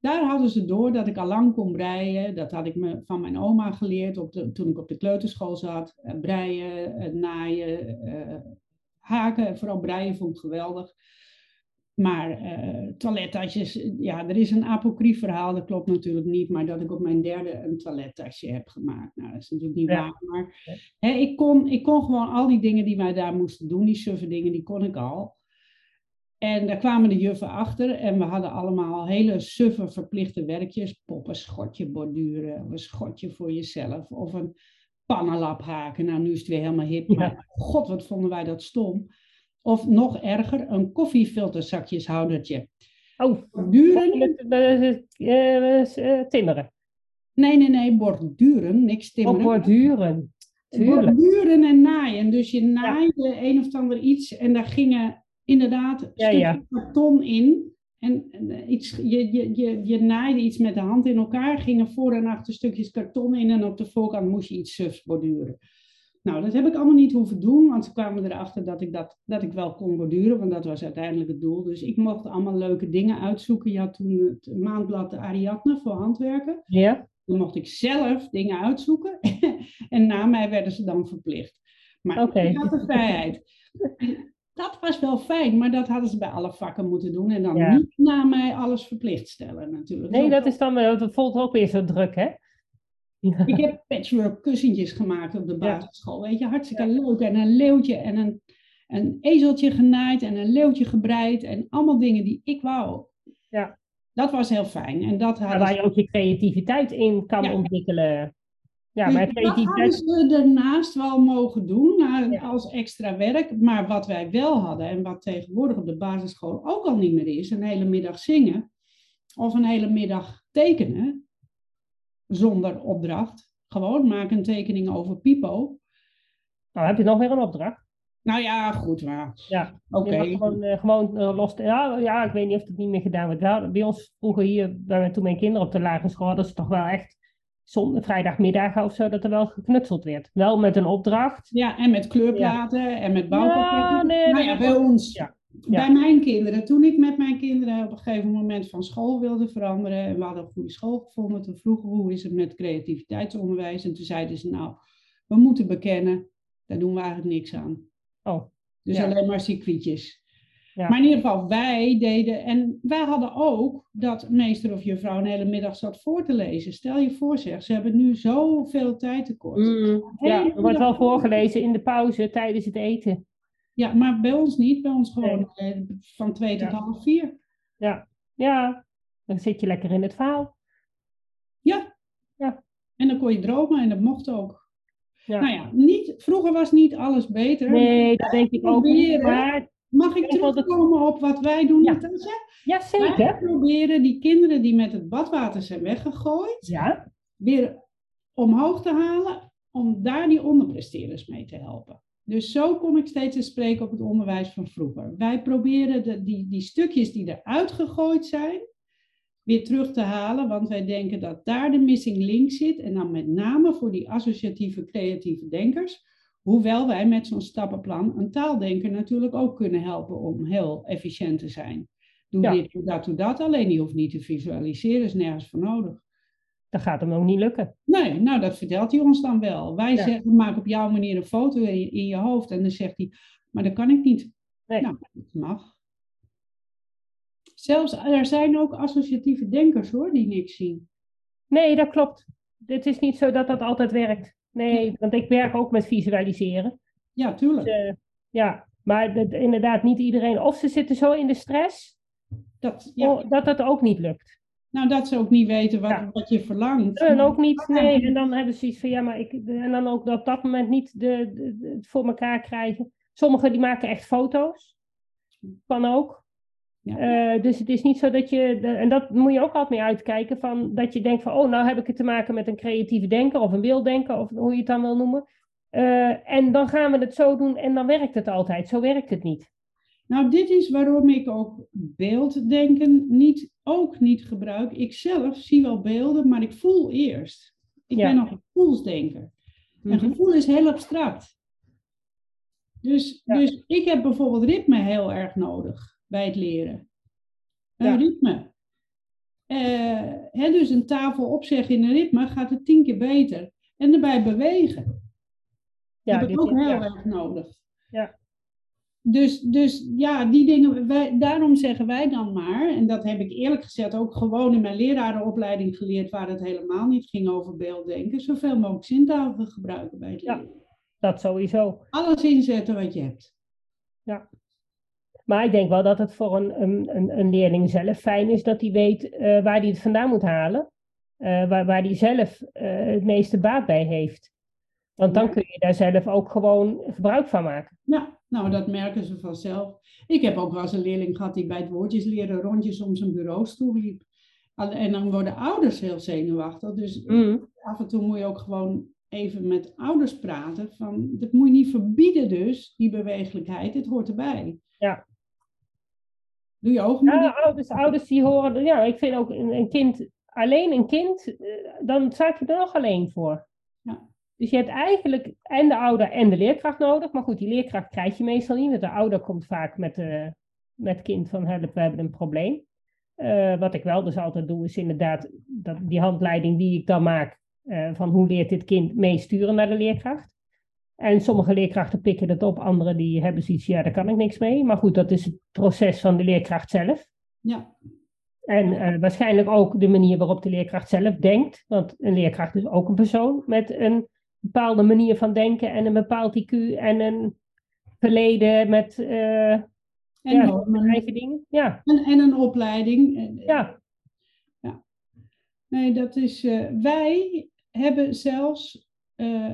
Daar hadden ze door dat ik al lang kon breien. Dat had ik me van mijn oma geleerd op de, toen ik op de kleuterschool zat. Eh, breien, eh, naaien, haken. Vooral breien vond ik geweldig. Maar uh, toilettasjes, ja, er is een apocrief verhaal, dat klopt natuurlijk niet, maar dat ik op mijn derde een toilettasje heb gemaakt. Nou, dat is natuurlijk niet waar, maar hè, ik, kon, ik kon gewoon al die dingen die wij daar moesten doen, die suffe dingen, die kon ik al. En daar kwamen de juffen achter en we hadden allemaal hele suffe verplichte werkjes. Poppen, schotje borduren, of een schotje voor jezelf, of een pannenlap haken. Nou, nu is het weer helemaal hip, maar god, wat vonden wij dat stom. Of nog erger, een koffiefilterzakjeshoudertje. Oh, borduren? Uh, timmeren. Nee, nee, nee, borduren, niks timmeren. Oh, borduren. tuurlijk. borduren en naaien. Dus je naaide een of ander iets en daar gingen inderdaad Ja, stukjes ja. karton in. En en, eh, iets, je, je, je, je naaide iets met de hand in elkaar, gingen voor en achter stukjes karton in en op de voorkant moest je iets sufs borduren. Nou, dat heb ik allemaal niet hoeven doen, want ze kwamen erachter dat ik, dat, dat ik wel kon borduren, want dat was uiteindelijk het doel. Dus ik mocht allemaal leuke dingen uitzoeken. Je had toen het maandblad de Ariadne voor handwerken. Ja? Dan mocht ik zelf dingen uitzoeken en na mij werden ze dan verplicht. Maar Oké. ik had de vrijheid. Dat was wel fijn, maar dat hadden ze bij alle vakken moeten doen en dan Ja. niet na mij alles verplicht stellen natuurlijk. Nee, dat is dan wel, dat voelt ook weer zo druk, hè? Ja. Ik heb patchwork kussentjes gemaakt op de basisschool, weet je, hartstikke leuk. En een leeuwtje en een, een ezeltje genaaid en een leeuwtje gebreid en allemaal dingen die ik wou. Ja. Dat was heel fijn. En dat hadden waar je ook je creativiteit in kan Ja. ontwikkelen. Ja, Dus maar dat hadden creativiteit... ze daarnaast wel mogen doen als extra werk. Maar wat wij wel hadden en wat tegenwoordig op de basisschool ook al niet meer is, een hele middag zingen of een hele middag tekenen zonder opdracht. Gewoon maak een tekening over Pipo. Nou, heb je nog weer een opdracht? Nou ja, goed maar. Ja. Oké. Gewoon, eh, gewoon eh, los... Ja, ja, ik weet niet of het niet meer gedaan wordt. Bij ons vroeger hier, bij, toen mijn kinderen op de lagere school hadden, ze toch wel echt zon, vrijdagmiddagen of zo, dat er wel geknutseld werd. Wel met een opdracht. Ja, en met kleurplaten en met bouwpakketten. Ja, nee, nou ja, bij ons. ja, Bij mijn kinderen, toen ik met mijn kinderen op een gegeven moment van school wilde veranderen en we hadden een goede school gevonden, toen vroegen we hoe is het met creativiteitsonderwijs en toen zeiden ze nou, we moeten bekennen, daar doen we eigenlijk niks aan. Oh, Dus Ja. alleen maar circuitjes. Ja. Maar in ieder geval, wij deden, en wij hadden ook dat meester of juffrouw een hele middag zat voor te lezen. Stel je voor zeg, ze hebben nu zoveel tijd tekort. Mm, ja, er wordt wel voorgelezen in de pauze tijdens het eten. Ja, maar bij ons niet, bij ons gewoon eh, van twee tot half vier. Ja, ja, dan zit je lekker in het verhaal. Ja. Ja. En dan kon je dromen en dat mocht ook. Ja. Nou ja, niet, vroeger was niet alles beter. Nee, dat denk ik ook niet. Maar Mag ik terugkomen op wat wij doen, Ja. Natasja? ja, Wij zeker. proberen die kinderen die met het badwater zijn weggegooid, Ja, weer omhoog te halen, om daar die onderpresteerders mee te helpen. Dus zo kom ik steeds te spreken op het onderwijs van vroeger. Wij proberen de, die, die stukjes die eruit gegooid zijn, weer terug te halen, want wij denken dat daar de missing link zit. En dan met name voor die associatieve creatieve denkers. Hoewel wij met zo'n stappenplan een taaldenker natuurlijk ook kunnen helpen om heel efficiënt te zijn. Doe Ja. dit, doe dat, doe dat. Alleen die hoeft niet te visualiseren, is nergens voor nodig. Dat gaat hem ook niet lukken. Nee, nou dat vertelt hij ons dan wel. Wij Ja. zeggen, maak op jouw manier een foto in je, in je hoofd. En dan zegt hij, maar dat kan ik niet. Nee. Nou, dat mag. Zelfs, er zijn ook associatieve denkers hoor, die niks zien. Nee, dat klopt. Het is niet zo dat dat altijd werkt. Nee, want ik werk ook met visualiseren. Ja, tuurlijk. Dus, eh, ja, maar dat- inderdaad, niet iedereen. Of ze zitten zo in de stress, Dat, ja. dat het ook niet lukt. Nou, dat ze ook niet weten wat, Ja. wat je verlangt. En ook niet, nee. En dan hebben ze iets van, ja, maar ik... En dan ook op dat moment niet de, de- de- het voor elkaar krijgen. Sommigen die maken echt foto's. Kan ook. Ja. Eh, dus het is niet zo dat je... en dat moet je ook altijd mee uitkijken. Van, dat je denkt van, oh, nou heb ik het te maken met een creatieve denker. Of een beelddenker, of hoe je het dan wil noemen. Eh, en dan gaan we het zo doen en dan werkt het altijd. Zo werkt het niet. Nou, dit is waarom ik ook beelddenken niet, ook niet gebruik. Ik zelf zie wel beelden, maar ik voel eerst. Ik Ja. ben nog een gevoelsdenker. En Mhm. gevoel is heel abstract. Dus, Ja. dus ik heb bijvoorbeeld ritme heel erg nodig bij het leren. Een Ja. ritme. Eh, hè, dus een tafel opzeggen in een ritme gaat het tien keer beter. En erbij bewegen. Ja, heb ik ook heel erg nodig. Ja. Dus, dus ja, die dingen, wij, daarom zeggen wij dan maar, en dat heb ik eerlijk gezegd ook gewoon in mijn lerarenopleiding geleerd, waar het helemaal niet ging over beelddenken, zoveel mogelijk zintuigen gebruiken bij het Ja. leren. Dat sowieso. Alles inzetten wat je hebt. Maar ik denk wel dat het voor een, een, een, leerling zelf fijn is dat hij weet eh, waar hij het vandaan moet halen. eh, waar, waar hij zelf eh, het meeste baat bij heeft. Want dan Ja. kun je daar zelf ook gewoon gebruik van maken. Ja, nou dat merken ze vanzelf. Ik heb ook wel eens een leerling gehad die bij het woordjes leren rondjes om zijn bureaustoel liep. En dan worden ouders heel zenuwachtig. Dus Mm. af en toe moet je ook gewoon even met ouders praten van, dat moet je niet verbieden dus, die bewegelijkheid, het hoort erbij. Ja. Doe je ogen Ja, ouders, ouders die horen, ja, ik vind ook een, een kind, alleen een kind, eh, dan sta je er nog alleen voor. Dus je hebt eigenlijk en de ouder en de leerkracht nodig. Maar goed, die leerkracht krijg je meestal niet. Want de ouder komt vaak met, uh, met kind van help, we hebben een probleem. Uh, wat ik wel dus altijd doe, is inderdaad dat, die handleiding die ik dan maak. Uh, van hoe leert dit kind meesturen naar de leerkracht. En sommige leerkrachten pikken het op, andere die hebben zoiets, ja, daar kan ik niks mee. Maar goed, dat is het proces van de leerkracht zelf. Ja. En uh, waarschijnlijk ook de manier waarop de leerkracht zelf denkt. Want een leerkracht is ook een persoon met een bepaalde manier van denken en een bepaald IQ en een verleden met uh, En ja, normen. eigen dingen. Ja, En, en een opleiding. Eh, ja, Nee, dat is. eh, wij hebben zelfs eh,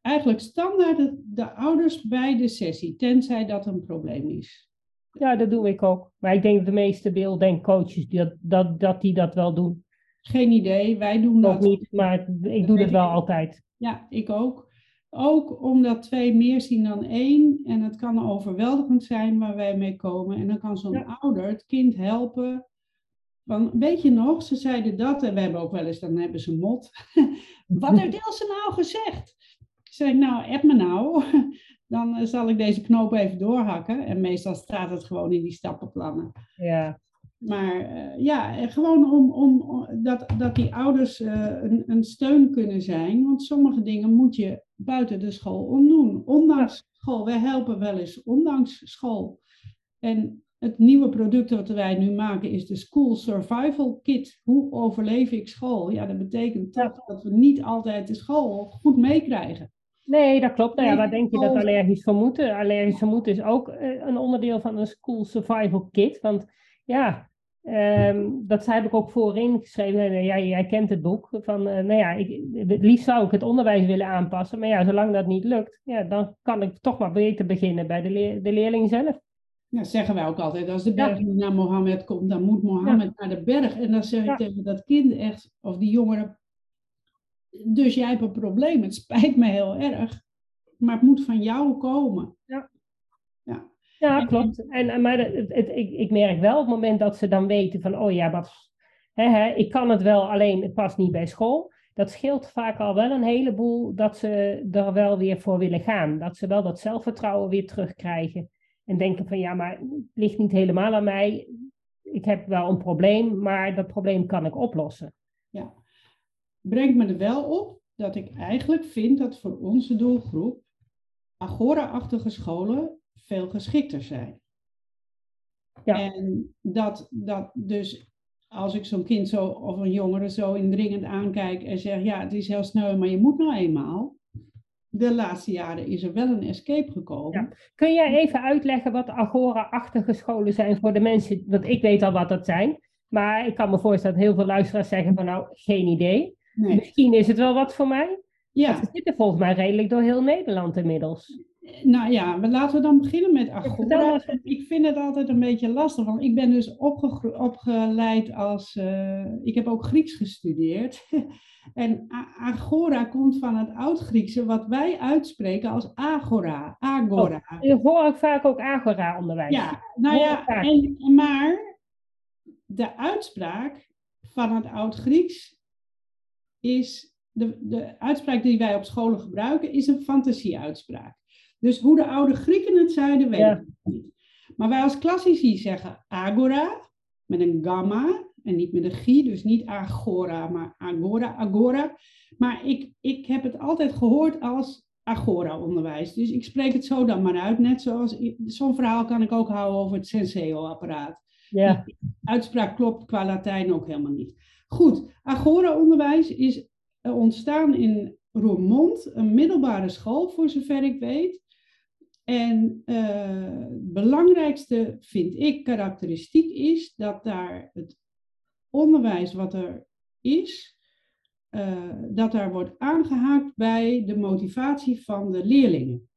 eigenlijk standaard de, de ouders bij de sessie, tenzij dat een probleem is. ja, dat doe ik ook. Maar ik denk dat de meeste beelddenkcoaches dat, dat, dat die dat wel doen. Geen idee, wij doen Nog dat. niet, maar ik doe het wel altijd. Ja, ik ook. Ook omdat twee meer zien dan één. En het kan overweldigend zijn waar wij mee komen. En dan kan zo'n Ja. ouder het kind helpen. Van, weet je nog, ze zeiden dat. En we hebben ook wel eens, dan hebben ze mot. Wat heeft Ilse nou gezegd? Zeg ik, nou, app me nou. Dan eh, zal ik deze knoop even doorhakken. En meestal staat het gewoon in die stappenplannen. Ja, Maar eh, ja, gewoon om, om, om- dat, dat die ouders eh, een, een steun kunnen zijn. Want sommige dingen moet je buiten de school omdoen. Ondanks school. Wij helpen wel eens ondanks school. En het nieuwe product wat wij nu maken is de School Survival Kit. Hoe overleef ik school? Ja, dat betekent toch dat we niet altijd de school goed meekrijgen. nee, dat klopt. Nou ja, waar denk je dat allergisch vermoeden? Allergisch vermoeden is ook eh, een onderdeel van een school survival kit. Want ja, ehm, dat heb ik ook voorin geschreven. En, jij, jij kent het boek. Van, eh, nou ja, ik, het liefst zou ik het onderwijs willen aanpassen. Maar ja, zolang dat niet lukt, ja, dan kan ik toch maar beter beginnen bij de, leer, de leerling zelf. Ja, zeggen wij ook altijd. Als de berg naar Mohammed komt, dan moet Mohammed naar de berg. En dan zeg ik tegen dat kind echt, of die jongere. Dus jij hebt een probleem. Het spijt me heel erg. Maar het moet van jou komen. Ja, En- klopt. En, en- maar het, het- ik, ik merk wel op het moment dat ze dan weten van, oh ja, wat, hè, hè, ik kan het wel, alleen het past niet bij school. Dat scheelt vaak al wel een heleboel dat ze er wel weer voor willen gaan. Dat ze wel dat zelfvertrouwen weer terugkrijgen. En denken van, ja, maar het ligt niet helemaal aan mij. Ik heb wel een probleem, maar dat probleem kan ik oplossen. Ja. Brengt me er wel op dat ik eigenlijk vind dat voor onze doelgroep Agora-achtige scholen veel geschikter zijn. Ja. En dat, dat dus als ik zo'n kind zo of een jongere zo indringend aankijk en zeg, ja, het is heel sneu, maar je moet nou eenmaal. De laatste jaren is er wel een escape gekomen. Ja. Kun jij even uitleggen wat Agora-achtige scholen zijn voor de mensen? Want ik weet al wat dat zijn. Maar ik kan me voorstellen dat heel veel luisteraars zeggen van nou, geen idee. Nee. Misschien is het wel wat voor mij. Ja, Ze zitten volgens mij redelijk door heel Nederland inmiddels. Nou ja, laten we dan beginnen met Agora. Ik vind het altijd een beetje lastig, want ik ben dus opgeleid als, eh, ik heb ook Grieks gestudeerd. En Agora komt van het Oud-Griekse, wat wij uitspreken als Agora. Agora. Je hoor ik vaak ook Agora-onderwijs. Ja, nou ja, en, maar de uitspraak van het Oud-Grieks is, de, de uitspraak die wij op scholen gebruiken, is een fantasieuitspraak. Dus hoe de oude Grieken het zeiden, weet Ja. ik niet. Maar wij als klassici zeggen agora, met een gamma, en niet met een gi, dus niet agora, maar agora, agora. Maar ik, ik heb het altijd gehoord als agora-onderwijs. Dus ik spreek het zo dan maar uit, net zoals, zo'n verhaal kan ik ook houden over het Senseo-apparaat Ja. uitspraak klopt qua Latijn ook helemaal niet. Goed, Agora-onderwijs is eh, ontstaan in Roermond, een middelbare school voor zover ik weet. En eh, het belangrijkste, vind ik, karakteristiek is dat daar het onderwijs wat er is, eh, dat daar wordt aangehaakt bij de motivatie van de leerlingen.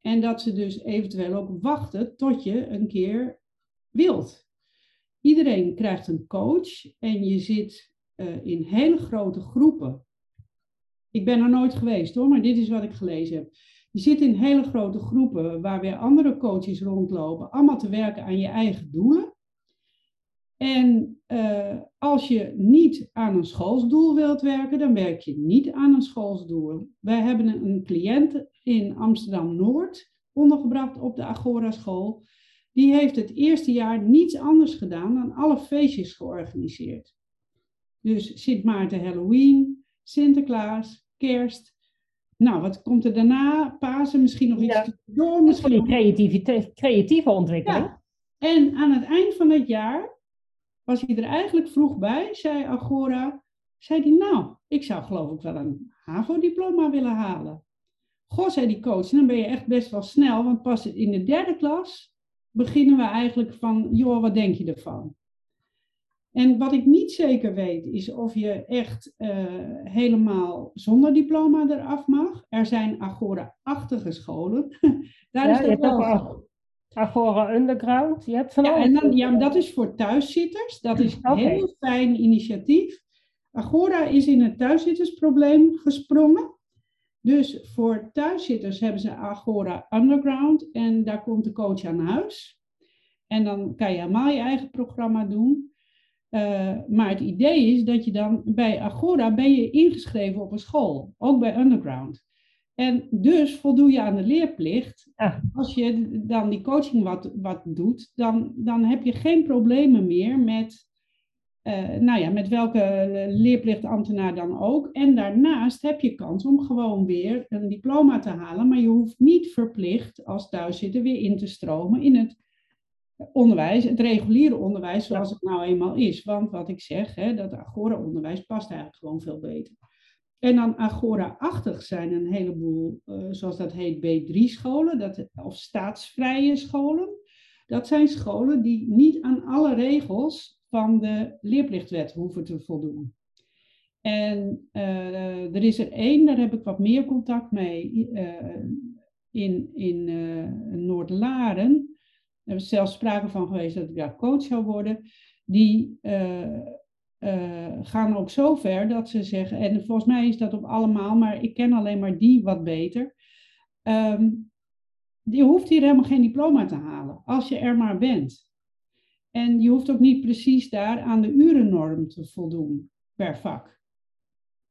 En dat ze dus eventueel ook wachten tot je een keer wilt. Iedereen krijgt een coach en je zit eh, in hele grote groepen Ik ben er nooit geweest hoor, maar dit is wat ik gelezen heb. Je zit in hele grote groepen waar weer andere coaches rondlopen, allemaal te werken aan je eigen doelen. En uh, als je niet aan een schoolsdoel wilt werken, dan werk je niet aan een schoolsdoel. Wij hebben een cliënt in Amsterdam-Noord ondergebracht op de Agora school. Die heeft het eerste jaar niets anders gedaan dan alle feestjes georganiseerd. Dus Sint Maarten Halloween, Sinterklaas, Kerst. Nou, wat komt er daarna? Pasen, misschien nog iets ja. door. Misschien die creativiteit, creatieve ontwikkeling. Ja. En aan het eind van het jaar was hij er eigenlijk vroeg bij, zei Agora. Zei hij, nou, ik zou geloof ik wel een HAVO-diploma willen halen. Goh, zei die coach, dan ben je echt best wel snel, want pas in de derde klas beginnen we eigenlijk van, joh, wat denk je ervan? En wat ik niet zeker weet, is of je echt uh, helemaal zonder diploma eraf mag. Er zijn Agora-achtige scholen. Daar ja, is het wel. Agora Underground, je hebt van ja, en dan, ja, maar dat is voor thuiszitters. Dat is een heel fijn initiatief. Agora is in het thuiszittersprobleem gesprongen. Dus voor thuiszitters hebben ze Agora Underground en daar komt de coach aan huis. En dan kan je helemaal je eigen programma doen. Uh, maar het idee is dat je dan bij Agora ben je ingeschreven op een school, ook bij Underground. En dus voldoe je aan de leerplicht. Als je dan die coaching wat, wat doet, dan, dan heb je geen problemen meer met, uh, nou ja, met welke leerplichtambtenaar dan ook. En daarnaast heb je kans om gewoon weer een diploma te halen, maar je hoeft niet verplicht als thuiszitter weer in te stromen in het onderwijs, het reguliere onderwijs zoals het nou eenmaal is. Want wat ik zeg, hè, dat agora-onderwijs past eigenlijk gewoon veel beter. En dan Agora-achtig zijn een heleboel, uh, zoals dat heet, B3-scholen, dat, of staatsvrije scholen. Dat zijn scholen die niet aan alle regels van de leerplichtwet hoeven te voldoen. En uh, er is er één, daar heb ik wat meer contact mee, uh, in, in Noord-Laren. Er is zelfs sprake van geweest dat ik daar coach zou worden. Die uh, gaan ook zo ver dat ze zeggen, en volgens mij is dat op allemaal, maar ik ken alleen maar die wat beter. Um, je hoeft hier helemaal geen diploma te halen, als je er maar bent. En je hoeft ook niet precies daar aan de urennorm te voldoen per vak.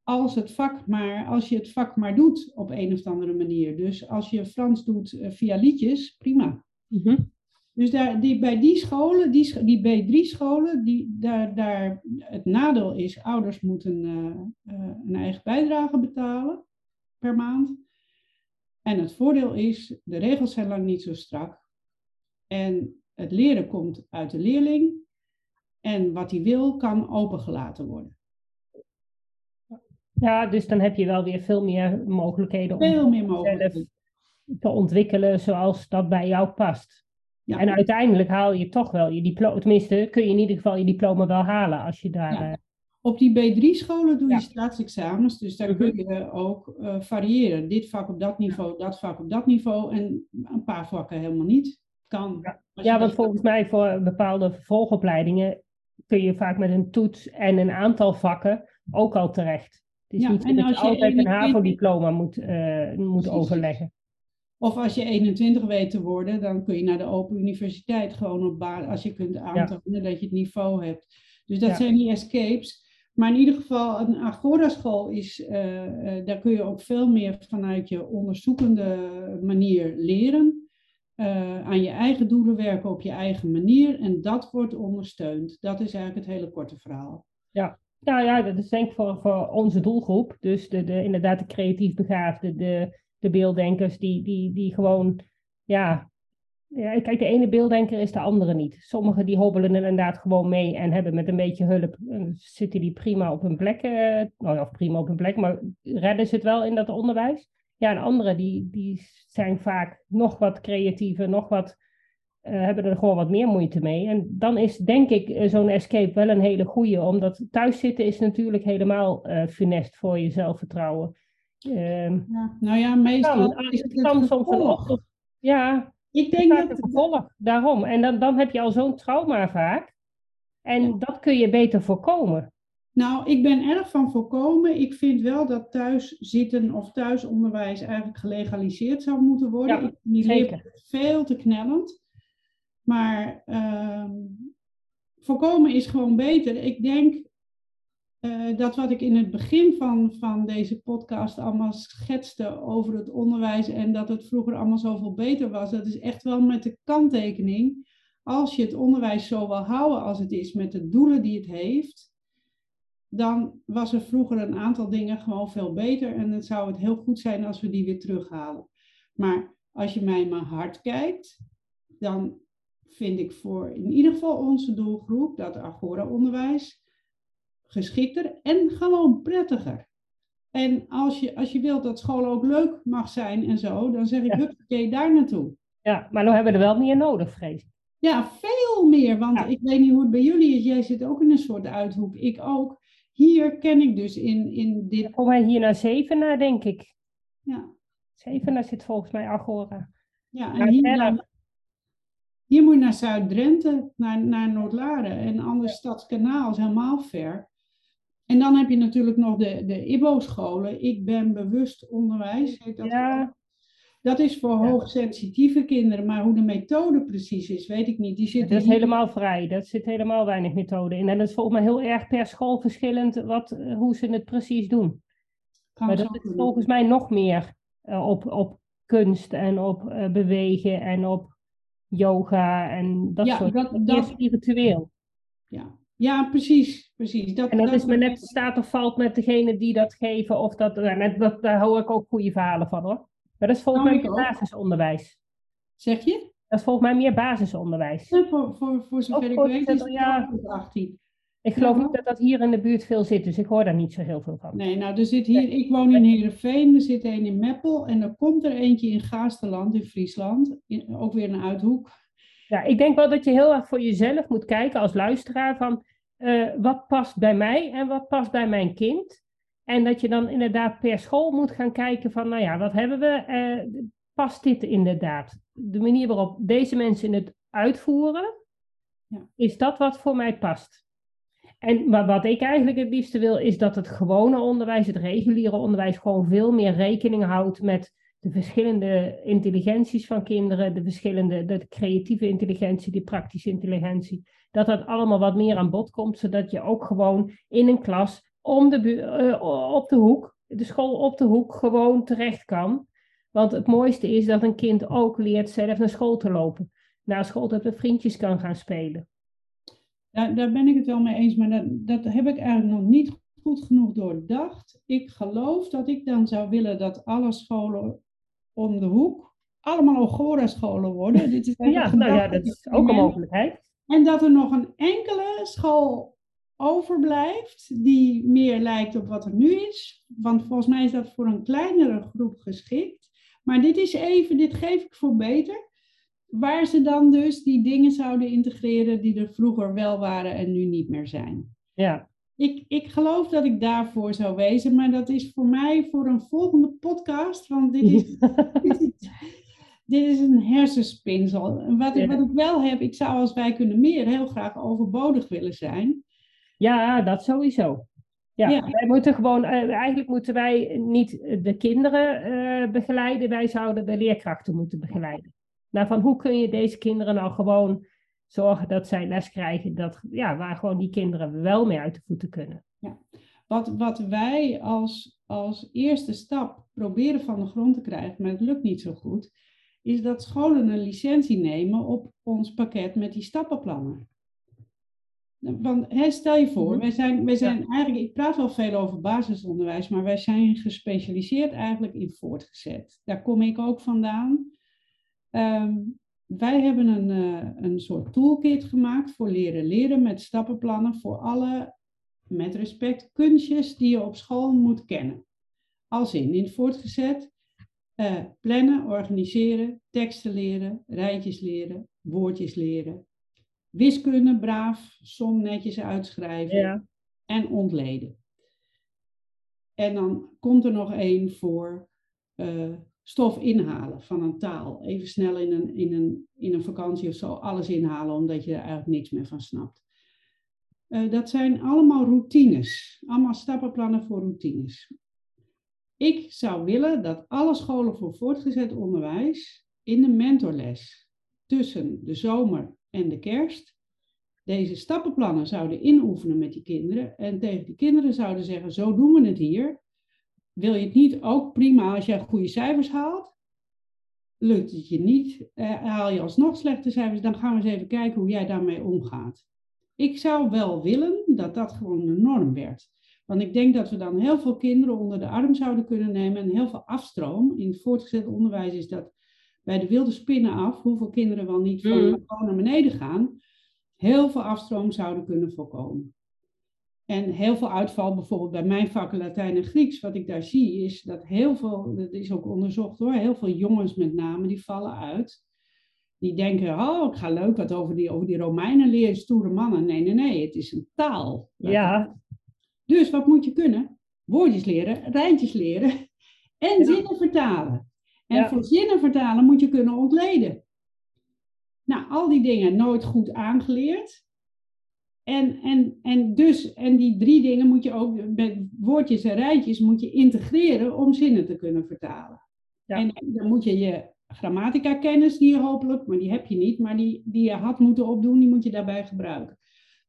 Als, het vak maar, als je het vak maar doet op een of andere manier. Dus als je Frans doet uh, via liedjes, prima. Mm dus daar, die, bij die scholen, die, die B3-scholen, die, daar, daar, het nadeel is, ouders moeten uh, uh, een eigen bijdrage betalen per maand. En het voordeel is, de regels zijn lang niet zo strak. En het leren komt uit de leerling. En wat hij wil, kan opengelaten worden. Ja, dus dan heb je wel weer veel meer mogelijkheden veel om meer mogelijkheden. te ontwikkelen zoals dat bij jou past. Ja. En uiteindelijk haal je toch wel je diploma, tenminste kun je in ieder geval je diploma wel halen als je daar... Ja. Eh, op die B3-scholen doe je staatsexamens, dus daar kun je ook uh, variëren. Dit vak op dat niveau, dat vak op dat niveau en een paar vakken helemaal niet. Kan. Ja, ja want volgens mij voor bepaalde vervolgopleidingen kun je vaak met een toets en een aantal vakken ook al terecht. Het is niet dat je, altijd een HAVO-diploma moet, uh, moet overleggen. Of als je 21 weet te worden, dan kun je naar de Open Universiteit gewoon op basis, als je kunt aantonen dat je het niveau hebt. Dus dat zijn die escapes. Maar in ieder geval, een Agora-school is, uh, uh, daar kun je ook veel meer vanuit je onderzoekende manier leren. Uh, aan je eigen doelen werken op je eigen manier. En dat wordt ondersteund. Dat is eigenlijk het hele korte verhaal. Ja, nou ja, dat is denk ik voor, voor onze doelgroep. Dus de, de, inderdaad de creatief begaafde, de de beelddenkers die, die, die gewoon, ja, ja, kijk, de ene beelddenker is de andere niet. Sommigen die hobbelen inderdaad gewoon mee en hebben met een beetje hulp, eh, zitten die prima op hun plek, uh, nou of prima op hun plek, maar redden ze het wel in dat onderwijs. Ja, en anderen die, die zijn vaak nog wat creatiever, nog wat, uh, hebben er gewoon wat meer moeite mee. En dan is denk ik zo'n escape wel een hele goede, omdat thuiszitten is natuurlijk helemaal funest voor je zelfvertrouwen. Uh, ja, nou ja, meestal kan, is het, kan soms een optocht. Ja, ik denk dat het gevolg. Daarom. En dan, dan heb je al zo'n trauma vaak. En dat kun je beter voorkomen. Nou, ik ben erg van voorkomen. Ik vind wel dat thuis zitten of thuisonderwijs eigenlijk gelegaliseerd zou moeten worden. Ja, ik vind die leeftijd veel te knellend. Maar ehm, voorkomen is gewoon beter. Ik denk eh, dat wat ik in het begin van, van deze podcast allemaal schetste over het onderwijs en dat het vroeger allemaal zoveel beter was, dat is echt wel met de kanttekening. Als je het onderwijs zo wil houden als het is met de doelen die het heeft, dan was er vroeger een aantal dingen gewoon veel beter en dan zou het heel goed zijn als we die weer terughalen. Maar als je mij mijn hart kijkt, dan vind ik voor in ieder geval onze doelgroep dat Agora-onderwijs geschikter en gewoon prettiger. En als je, als je wilt dat school ook leuk mag zijn en zo, dan zeg ik, Ja. huppakee, daar naartoe. Ja, maar dan hebben we er wel meer nodig, vrees ik. Ja, veel meer, want Ja. ik weet niet hoe het bij jullie is. Jij zit ook in een soort uithoek, ik ook. Hier ken ik dus in, in dit, Kom wij hier naar Zevenaar, denk ik. ja, Zevenaar zit volgens mij Agora. ja Maar en hier, hier moet je naar Zuid-Drenthe, naar, naar Noord-Laren en anders Stadskanaal is helemaal ver. En dan heb je natuurlijk nog de, de IBO-scholen. Ik ben bewust onderwijs. Heet dat Ja. Dat is voor Ja. hoogsensitieve kinderen, maar hoe de methode precies is, weet ik niet. Die zitten Dat is hier- helemaal vrij. Dat zit helemaal weinig methode in. En dat is volgens mij heel erg per school verschillend wat, eh, hoe ze het precies doen. kan Maar dat is volgens mij nog meer eh, op, op kunst en op eh, bewegen en op yoga en dat Ja, soort dat- dat- spiritueel. Ja. ja, precies. Precies. Dat, En dat is maar net staat of valt met degene die dat geven. Of dat, nou, net- dat, daar hou ik ook goede verhalen van hoor. Maar dat is volgens Nou, mij meer basisonderwijs. Zeg je? Dat is volgens mij meer basisonderwijs. Ja, voor, voor, voor zover ik weet is het ja. ook tot 18. Ik geloof Ja. niet dat dat hier in de buurt veel zit, dus ik hoor daar niet zo heel veel van. Nee, nou, er zit hier, ik woon in Heerenveen, er zit een in Meppel en er komt er eentje in Gaasterland in Friesland. In- ook weer een uithoek. Ja, ik denk wel dat je heel erg voor jezelf moet kijken als luisteraar van eh, wat past bij mij en wat past bij mijn kind. En dat je dan inderdaad per school moet gaan kijken van, nou ja, wat hebben we? Eh, past dit inderdaad? De manier waarop deze mensen het uitvoeren, Ja. is dat wat voor mij past? En maar wat ik eigenlijk het liefste wil, is dat het gewone onderwijs, het reguliere onderwijs, gewoon veel meer rekening houdt met de verschillende intelligenties van kinderen, de verschillende, de creatieve intelligentie, de praktische intelligentie. Dat dat allemaal wat meer aan bod komt, zodat je ook gewoon in een klas om de, eh, op de hoek, de school op de hoek, gewoon terecht kan. Want het mooiste is dat een kind ook leert zelf naar school te lopen. Naar school dat met vriendjes kan gaan spelen. Daar, daar ben ik het wel mee eens, maar dat, dat heb ik eigenlijk nog niet goed genoeg doordacht. Ik geloof dat ik dan zou willen dat alle scholen om de hoek allemaal Agora-scholen worden. Dit is Ja, nou ja, dat is ook een mogelijkheid. En dat er nog een enkele school overblijft die meer lijkt op wat er nu is. Want volgens mij is dat voor een kleinere groep geschikt. Maar dit is even, dit geef ik voor beter. Waar ze dan dus die dingen zouden integreren die er vroeger wel waren en nu niet meer zijn. Ja, Ik, ik geloof dat ik daarvoor zou wezen, maar dat is voor mij voor een volgende podcast. Want dit is, dit is, dit is een hersenspinsel. En wat, ik, wat ik wel heb, ik zou als wij kunnen meer heel graag overbodig willen zijn. ja dat sowieso. Ja, Ja. wij moeten gewoon, eh, eigenlijk moeten wij niet de kinderen eh, begeleiden, wij zouden de leerkrachten moeten begeleiden. Nou, van hoe kun je deze kinderen nou gewoon zorgen dat zij les krijgen, dat, ja, waar gewoon die kinderen wel mee uit de voeten kunnen. Wat, wat wij als, als eerste stap proberen van de grond te krijgen, maar het lukt niet zo goed, is dat scholen een licentie nemen op ons pakket met die stappenplannen. Want hè, stel je voor, Mhm. wij zijn, wij zijn eigenlijk, ik praat wel veel over basisonderwijs, maar wij zijn gespecialiseerd eigenlijk in voortgezet. Daar kom ik ook vandaan. Ehm, wij hebben een, eh, een soort toolkit gemaakt voor leren leren met stappenplannen voor alle, met respect, kunstjes die je op school moet kennen. Als in, in het voortgezet, eh, plannen, organiseren, teksten leren, rijtjes leren, woordjes leren. Wiskunde, braaf, som netjes uitschrijven Ja, en ontleden. En dan komt er nog één voor eh, stof inhalen van een taal. Even snel in een, in, een, in een vakantie of zo alles inhalen, omdat je er eigenlijk niks meer van snapt. Uh, dat zijn allemaal routines, allemaal stappenplannen voor routines. Ik zou willen dat alle scholen voor voortgezet onderwijs in de mentorles tussen de zomer en de kerst deze stappenplannen zouden inoefenen met die kinderen en tegen die kinderen zouden zeggen, zo doen we het hier. Wil je het niet ook prima als je goede cijfers haalt? Lukt het je niet, eh, haal je alsnog slechte cijfers, dan gaan we eens even kijken hoe jij daarmee omgaat. Ik zou wel willen dat dat gewoon de norm werd. Want ik denk dat we dan heel veel kinderen onder de arm zouden kunnen nemen en heel veel afstroom. In het voortgezet onderwijs is dat bij de wilde spinnen af, hoeveel kinderen wel niet van mm. naar beneden gaan heel veel afstroom zouden kunnen voorkomen. En heel veel uitval, bijvoorbeeld bij mijn vakken Latijn en Grieks, wat ik daar zie, is dat heel veel, dat is ook onderzocht hoor, heel veel jongens met name, die vallen uit. Die denken, oh, ik ga leuk wat over die, over die Romeinen leren, stoere mannen. Nee, nee, nee, het is een taal. Ja. Dus wat moet je kunnen? Woordjes leren, rijntjes leren en zinnen vertalen. En voor zinnen vertalen moet je kunnen ontleden. Nou, al die dingen nooit goed aangeleerd. En, en, en, dus, en die drie dingen moet je ook met woordjes en rijtjes moet je integreren om zinnen te kunnen vertalen. Ja. En dan moet je je grammatica kennis, die je hopelijk, maar die heb je niet, maar die, die je had moeten opdoen, die moet je daarbij gebruiken.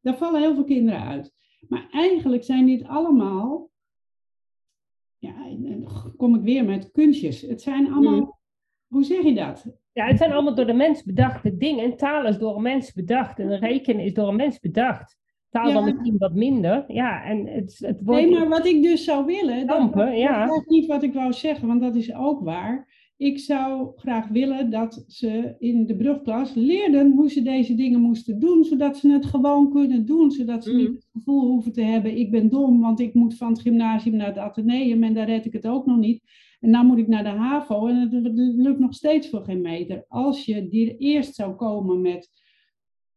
Daar vallen heel veel kinderen uit. Maar eigenlijk zijn dit allemaal, ja, dan kom ik weer met kunstjes. Het zijn allemaal, mm. hoe zeg je dat? Ja, het zijn allemaal door de mens bedachte dingen. Taal is door een mens bedacht en rekenen is door een mens bedacht. Taal dan misschien wat minder. Ja, en het, het wordt... Nee, maar wat ik dus zou willen, dampen, dat, ja. dat is niet wat ik wou zeggen, want dat is ook waar. Ik zou graag willen dat ze in de brugklas leerden hoe ze deze dingen moesten doen, zodat ze het gewoon kunnen doen, zodat ze niet mm. het gevoel hoeven te hebben, ik ben dom, want ik moet van het gymnasium naar het ateneum en daar red ik het ook nog niet. En dan moet ik naar de HAVO en het lukt nog steeds voor geen meter. Als je die eerst zou komen met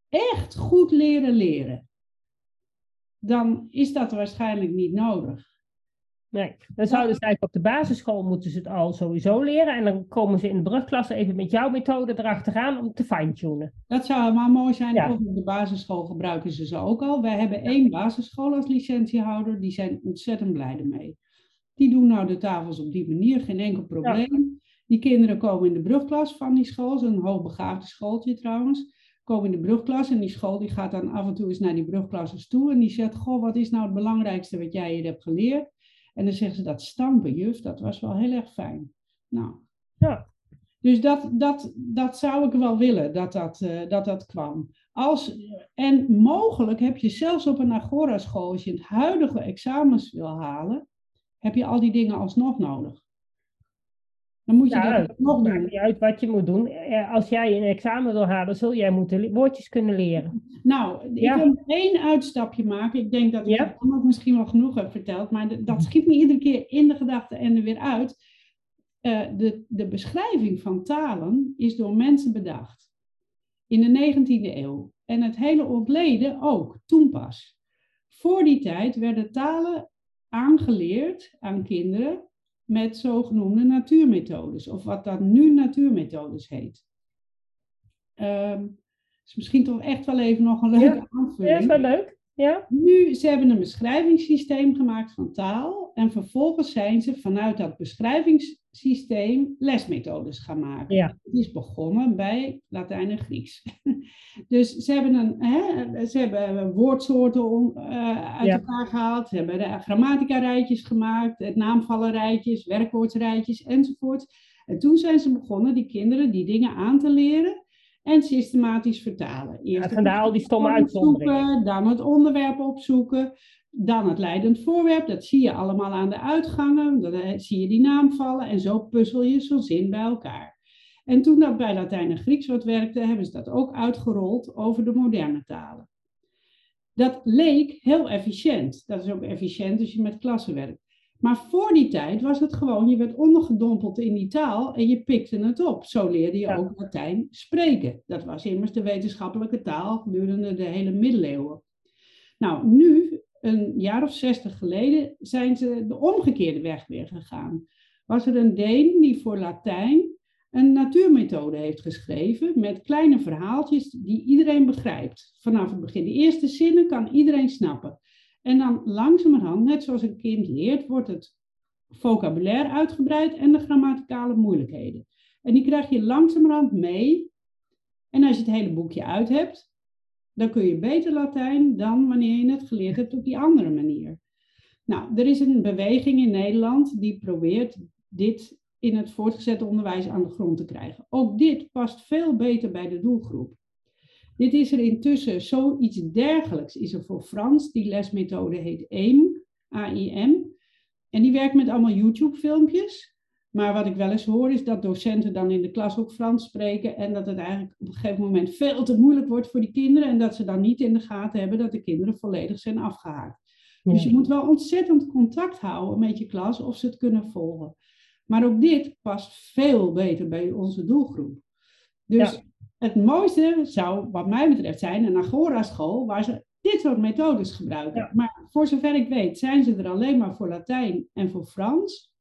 echt goed leren leren, dan is dat waarschijnlijk niet nodig. Nee, dan zouden ze eigenlijk op de basisschool moeten ze het al sowieso leren. En dan komen ze in de brugklasse even met jouw methode erachteraan om te fine-tunen. Dat zou helemaal mooi zijn. Ja. Op de basisschool gebruiken ze ze ook al. Wij hebben één basisschool als licentiehouder. Die zijn ontzettend blij ermee. Die doen nou de tafels op die manier, geen enkel probleem. Die kinderen komen in de brugklas van die school, zo'n hoogbegaafde schooltje trouwens. Komen in de brugklas en die school die gaat dan af en toe eens naar die brugklasses toe. En die zegt, goh, wat is nou het belangrijkste wat jij hier hebt geleerd? En dan zeggen ze dat stampen, juf, dat was wel heel erg fijn. Nou, ja. Dus dat, dat, dat zou ik wel willen, dat dat, uh, dat, dat kwam. Als, en mogelijk heb je zelfs op een Agora-school, als je het huidige examens wil halen, heb je al die dingen alsnog nodig. Dan moet je ja, dat nog doen. niet uit wat je moet doen. Eh, als jij een examen wil halen, zul jij moeten woordjes kunnen leren. Nou, ik wil één uitstapje maken. Ik denk dat ik ja. dat misschien wel genoeg heb verteld, maar dat schiet me iedere keer in de gedachten en er weer uit. Uh, de, de beschrijving van talen is door mensen bedacht. In de 19e eeuw. En het hele ontleden ook, toen pas. Voor die tijd werden talen aangeleerd aan kinderen met zogenoemde natuurmethodes, of wat dan nu natuurmethodes heet. Um, is misschien toch echt wel even nog een leuke ja, aanvulling. Ja, is wel leuk. Ja. Nu, ze hebben een beschrijvingssysteem gemaakt van taal en vervolgens zijn ze vanuit dat beschrijvingssysteem lesmethodes gaan maken. Ja. Het is begonnen bij Latijn en Grieks. dus ze hebben, een, hè, ze hebben woordsoorten uh, uit elkaar gehaald, ze hebben de grammatica-rijtjes gemaakt, het naamvallenrijtjes, werkwoordsrijtjes enzovoort. En toen zijn ze begonnen die kinderen die dingen aan te leren en systematisch vertalen. Eerst ja, daar al die stomme uitzonderingen. Dan het onderwerp opzoeken, dan het leidend voorwerp. Dat zie je allemaal aan de uitgangen, dan eh, zie je die naam vallen en zo puzzel je zo'n zin bij elkaar. En toen dat bij Latijn en Grieks wat werkte, hebben ze dat ook uitgerold over de moderne talen. Dat leek heel efficiënt. Dat is ook efficiënt als je met klassen werkt. Maar voor die tijd was het gewoon, je werd ondergedompeld in die taal en je pikte het op. Zo leerde je ook Latijn spreken. Dat was immers de wetenschappelijke taal gedurende de hele middeleeuwen. Nou, nu, een jaar of zestig geleden, zijn ze de omgekeerde weg weer gegaan. Was er een Deen die voor Latijn een natuurmethode heeft geschreven met kleine verhaaltjes die iedereen begrijpt. Vanaf het begin. De eerste zinnen kan iedereen snappen. En dan langzamerhand, net zoals een kind leert, wordt het vocabulaire uitgebreid en de grammaticale moeilijkheden. En die krijg je langzamerhand mee. En als je het hele boekje uit hebt, dan kun je beter Latijn dan wanneer je het geleerd hebt op die andere manier. Nou, er is een beweging in Nederland die probeert dit in het voortgezet onderwijs aan de grond te krijgen. Ook dit past veel beter bij de doelgroep. Dit is er intussen zoiets dergelijks is er voor Frans. Die lesmethode heet AIM, A-I-M. En die werkt met allemaal YouTube-filmpjes. Maar wat ik wel eens hoor is dat docenten dan in de klas ook Frans spreken en dat het eigenlijk op een gegeven moment veel te moeilijk wordt voor die kinderen en dat ze dan niet in de gaten hebben dat de kinderen volledig zijn afgehaakt. Dus je moet wel ontzettend contact houden met je klas of ze het kunnen volgen. Maar ook dit past veel beter bij onze doelgroep. Dus het mooiste zou, wat mij betreft, zijn een Agora-school waar ze dit soort methodes gebruiken. Maar voor zover ik weet, zijn ze er alleen maar voor Latijn en voor Frans.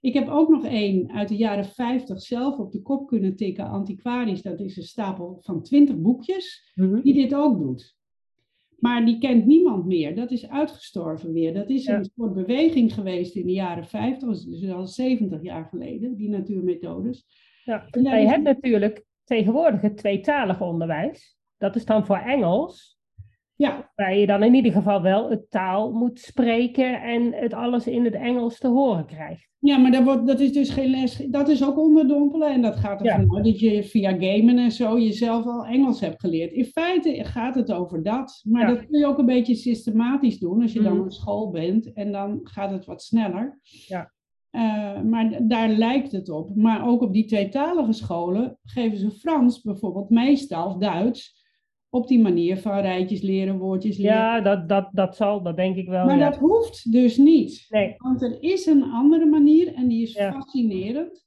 Ik heb ook nog één uit de jaren 50 zelf op de kop kunnen tikken, antiquarisch. Dat is een stapel van 20 boekjes, mhm. die dit ook doet. Maar die kent niemand meer. Dat is uitgestorven weer. Dat is een soort beweging geweest in de jaren 50, dus al 70 jaar geleden, die natuurmethodes. Ja. je hebt natuurlijk tegenwoordig het tweetalig onderwijs. Dat is dan voor Engels. Ja. Waar je dan in ieder geval wel het taal moet spreken en het alles in het Engels te horen krijgt. Ja, maar dat, wordt, dat is dus geen les. Dat is ook onderdompelen. En dat gaat ervan ja. uit dat je via gamen en zo jezelf al Engels hebt geleerd. In feite gaat het over dat. Maar dat kun je ook een beetje systematisch doen als je dan mhm. op school bent. En dan gaat het wat sneller. Ja. Uh, maar daar lijkt het op. Maar ook op die tweetalige scholen geven ze Frans bijvoorbeeld meestal, Duits op die manier van rijtjes leren, woordjes leren. Ja, dat, dat, dat zal, dat denk ik wel. Maar dat hoeft dus niet. Nee. Want er is een andere manier en die is fascinerend.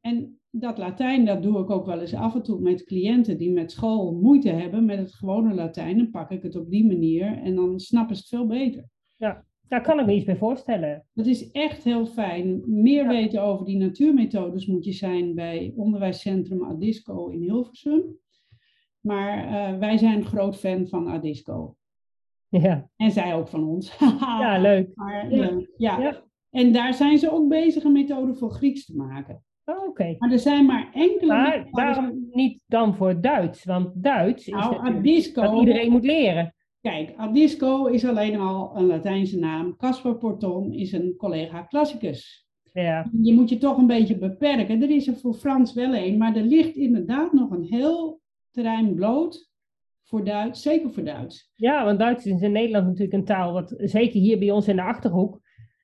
En dat Latijn, dat doe ik ook wel eens af en toe met cliënten die met school moeite hebben met het gewone Latijn. Dan pak ik het op die manier en dan snappen ze het veel beter. Ja, daar kan ik me iets bij voorstellen. Dat is echt heel fijn. Meer weten over die natuurmethodes moet je zijn bij onderwijscentrum Adisco in Hilversum. Maar uh, wij zijn groot fan van Adisco. Ja. En zij ook van ons. ja, leuk. Maar, ja. Ja. ja. En daar zijn ze ook bezig een methode voor Grieks te maken. Oh, Oké. Maar er zijn maar enkele. Maar waarom niet dan voor Duits? Want Duits is nou, Adisco, dat iedereen moet leren. Kijk, Adisco is alleen al een Latijnse naam. Caspar Porton is een collega classicus. Ja. Je moet je toch een beetje beperken. Er is er voor Frans wel een, maar er ligt inderdaad nog een heel terrein bloot voor Duits, zeker voor Duits. Ja, want Duits is in Nederland natuurlijk een taal, wat zeker hier bij ons in de Achterhoek,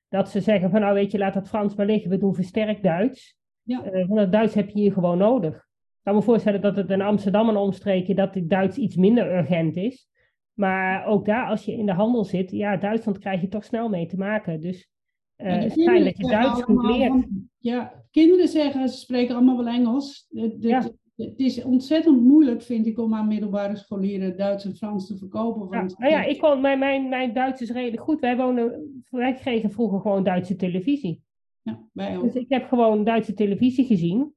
dat ze zeggen van nou weet je, laat dat Frans maar liggen, we doen versterkt Duits. Ja. Uh, want dat Duits heb je hier gewoon nodig. Ik kan me voorstellen dat het in Amsterdam en omstreken dat het Duits iets minder urgent is. Maar ook daar, als je in de handel zit, ja, Duitsland krijg je toch snel mee te maken. Dus uh, het is fijn dat je Duits goed leert. Ja, kinderen zeggen, ze spreken allemaal wel Engels. De, de, ja het is ontzettend moeilijk, vind ik, om aan middelbare scholieren Duits en Frans te verkopen. Want ja, nou ja, ik kon, mijn, mijn, mijn Duits is redelijk goed. Wij, wonen, wij kregen vroeger gewoon Duitse televisie. Ja, wij ook. Dus ik heb gewoon Duitse televisie gezien.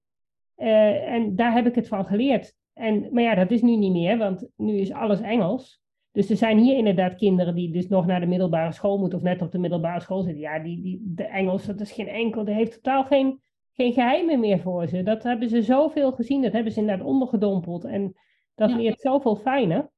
Uh, en daar heb ik het van geleerd. En, maar ja, dat is nu niet meer, want nu is alles Engels. Dus er zijn hier inderdaad kinderen die dus nog naar de middelbare school moeten of net op de middelbare school zitten. Ja, die, die, de Engels, dat is geen enkel, dat heeft totaal geen geen geheimen meer voor ze. Dat hebben ze zoveel gezien, dat hebben ze inderdaad ondergedompeld. En dat ja. leert zoveel fijner.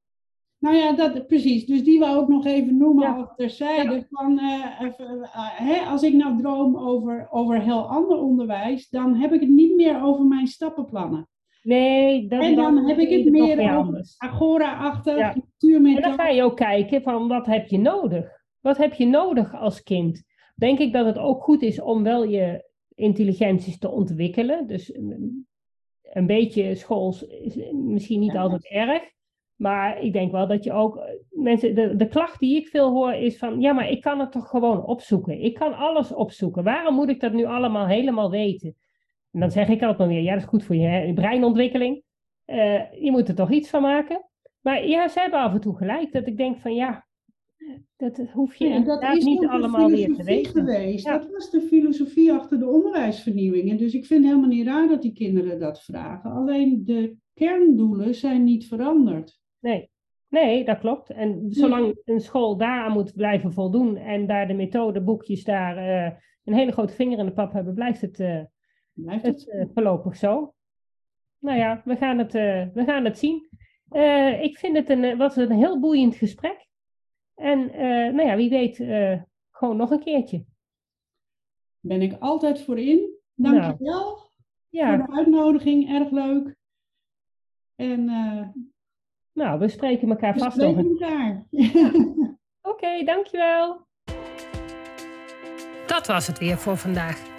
Nou ja, dat, precies. Dus die wou ik nog even noemen ja. als terzijde. Van, uh, even, uh, hè, als ik nou droom over, over heel ander onderwijs, dan heb ik het niet meer over mijn stappenplannen. Nee, dat, en dan, heb ik het meer over agora-achtig, ja. En dan ga je ook kijken van wat heb je nodig? Wat heb je nodig als kind? Denk ik dat het ook goed is om wel je intelligenties te ontwikkelen. Dus een beetje schools is misschien niet altijd erg. Maar ik denk wel dat je ook mensen, de, de klacht die ik veel hoor is van, ja, maar ik kan het toch gewoon opzoeken. Ik kan alles opzoeken. Waarom moet ik dat nu allemaal helemaal weten? En dan zeg ik altijd maar weer, ja, dat is goed voor je, breinontwikkeling. Uh, je moet er toch iets van maken. Maar ja, ze hebben af en toe gelijk dat ik denk van, ja, Dat hoef je ja, dat is niet allemaal weer te weten. Geweest. Dat was de filosofie achter de onderwijsvernieuwing. En dus ik vind het helemaal niet raar dat die kinderen dat vragen. Alleen de kerndoelen zijn niet veranderd. Nee, nee dat klopt. En zolang een school daaraan moet blijven voldoen en daar de methodeboekjes daar uh, een hele grote vinger in de pap hebben, blijft het, uh, blijft het, het uh, voorlopig zo. Nou ja, we gaan het, we gaan het zien. ik vind het een, was een heel boeiend gesprek. En uh, nou ja, wie weet, uh, gewoon nog een keertje. Ben ik altijd voor in. Dankjewel nou, ja. voor de uitnodiging, erg leuk. En uh, nou, we spreken elkaar we vast spreken nog. elkaar. Oké, okay, dankjewel. Dat was het weer voor vandaag.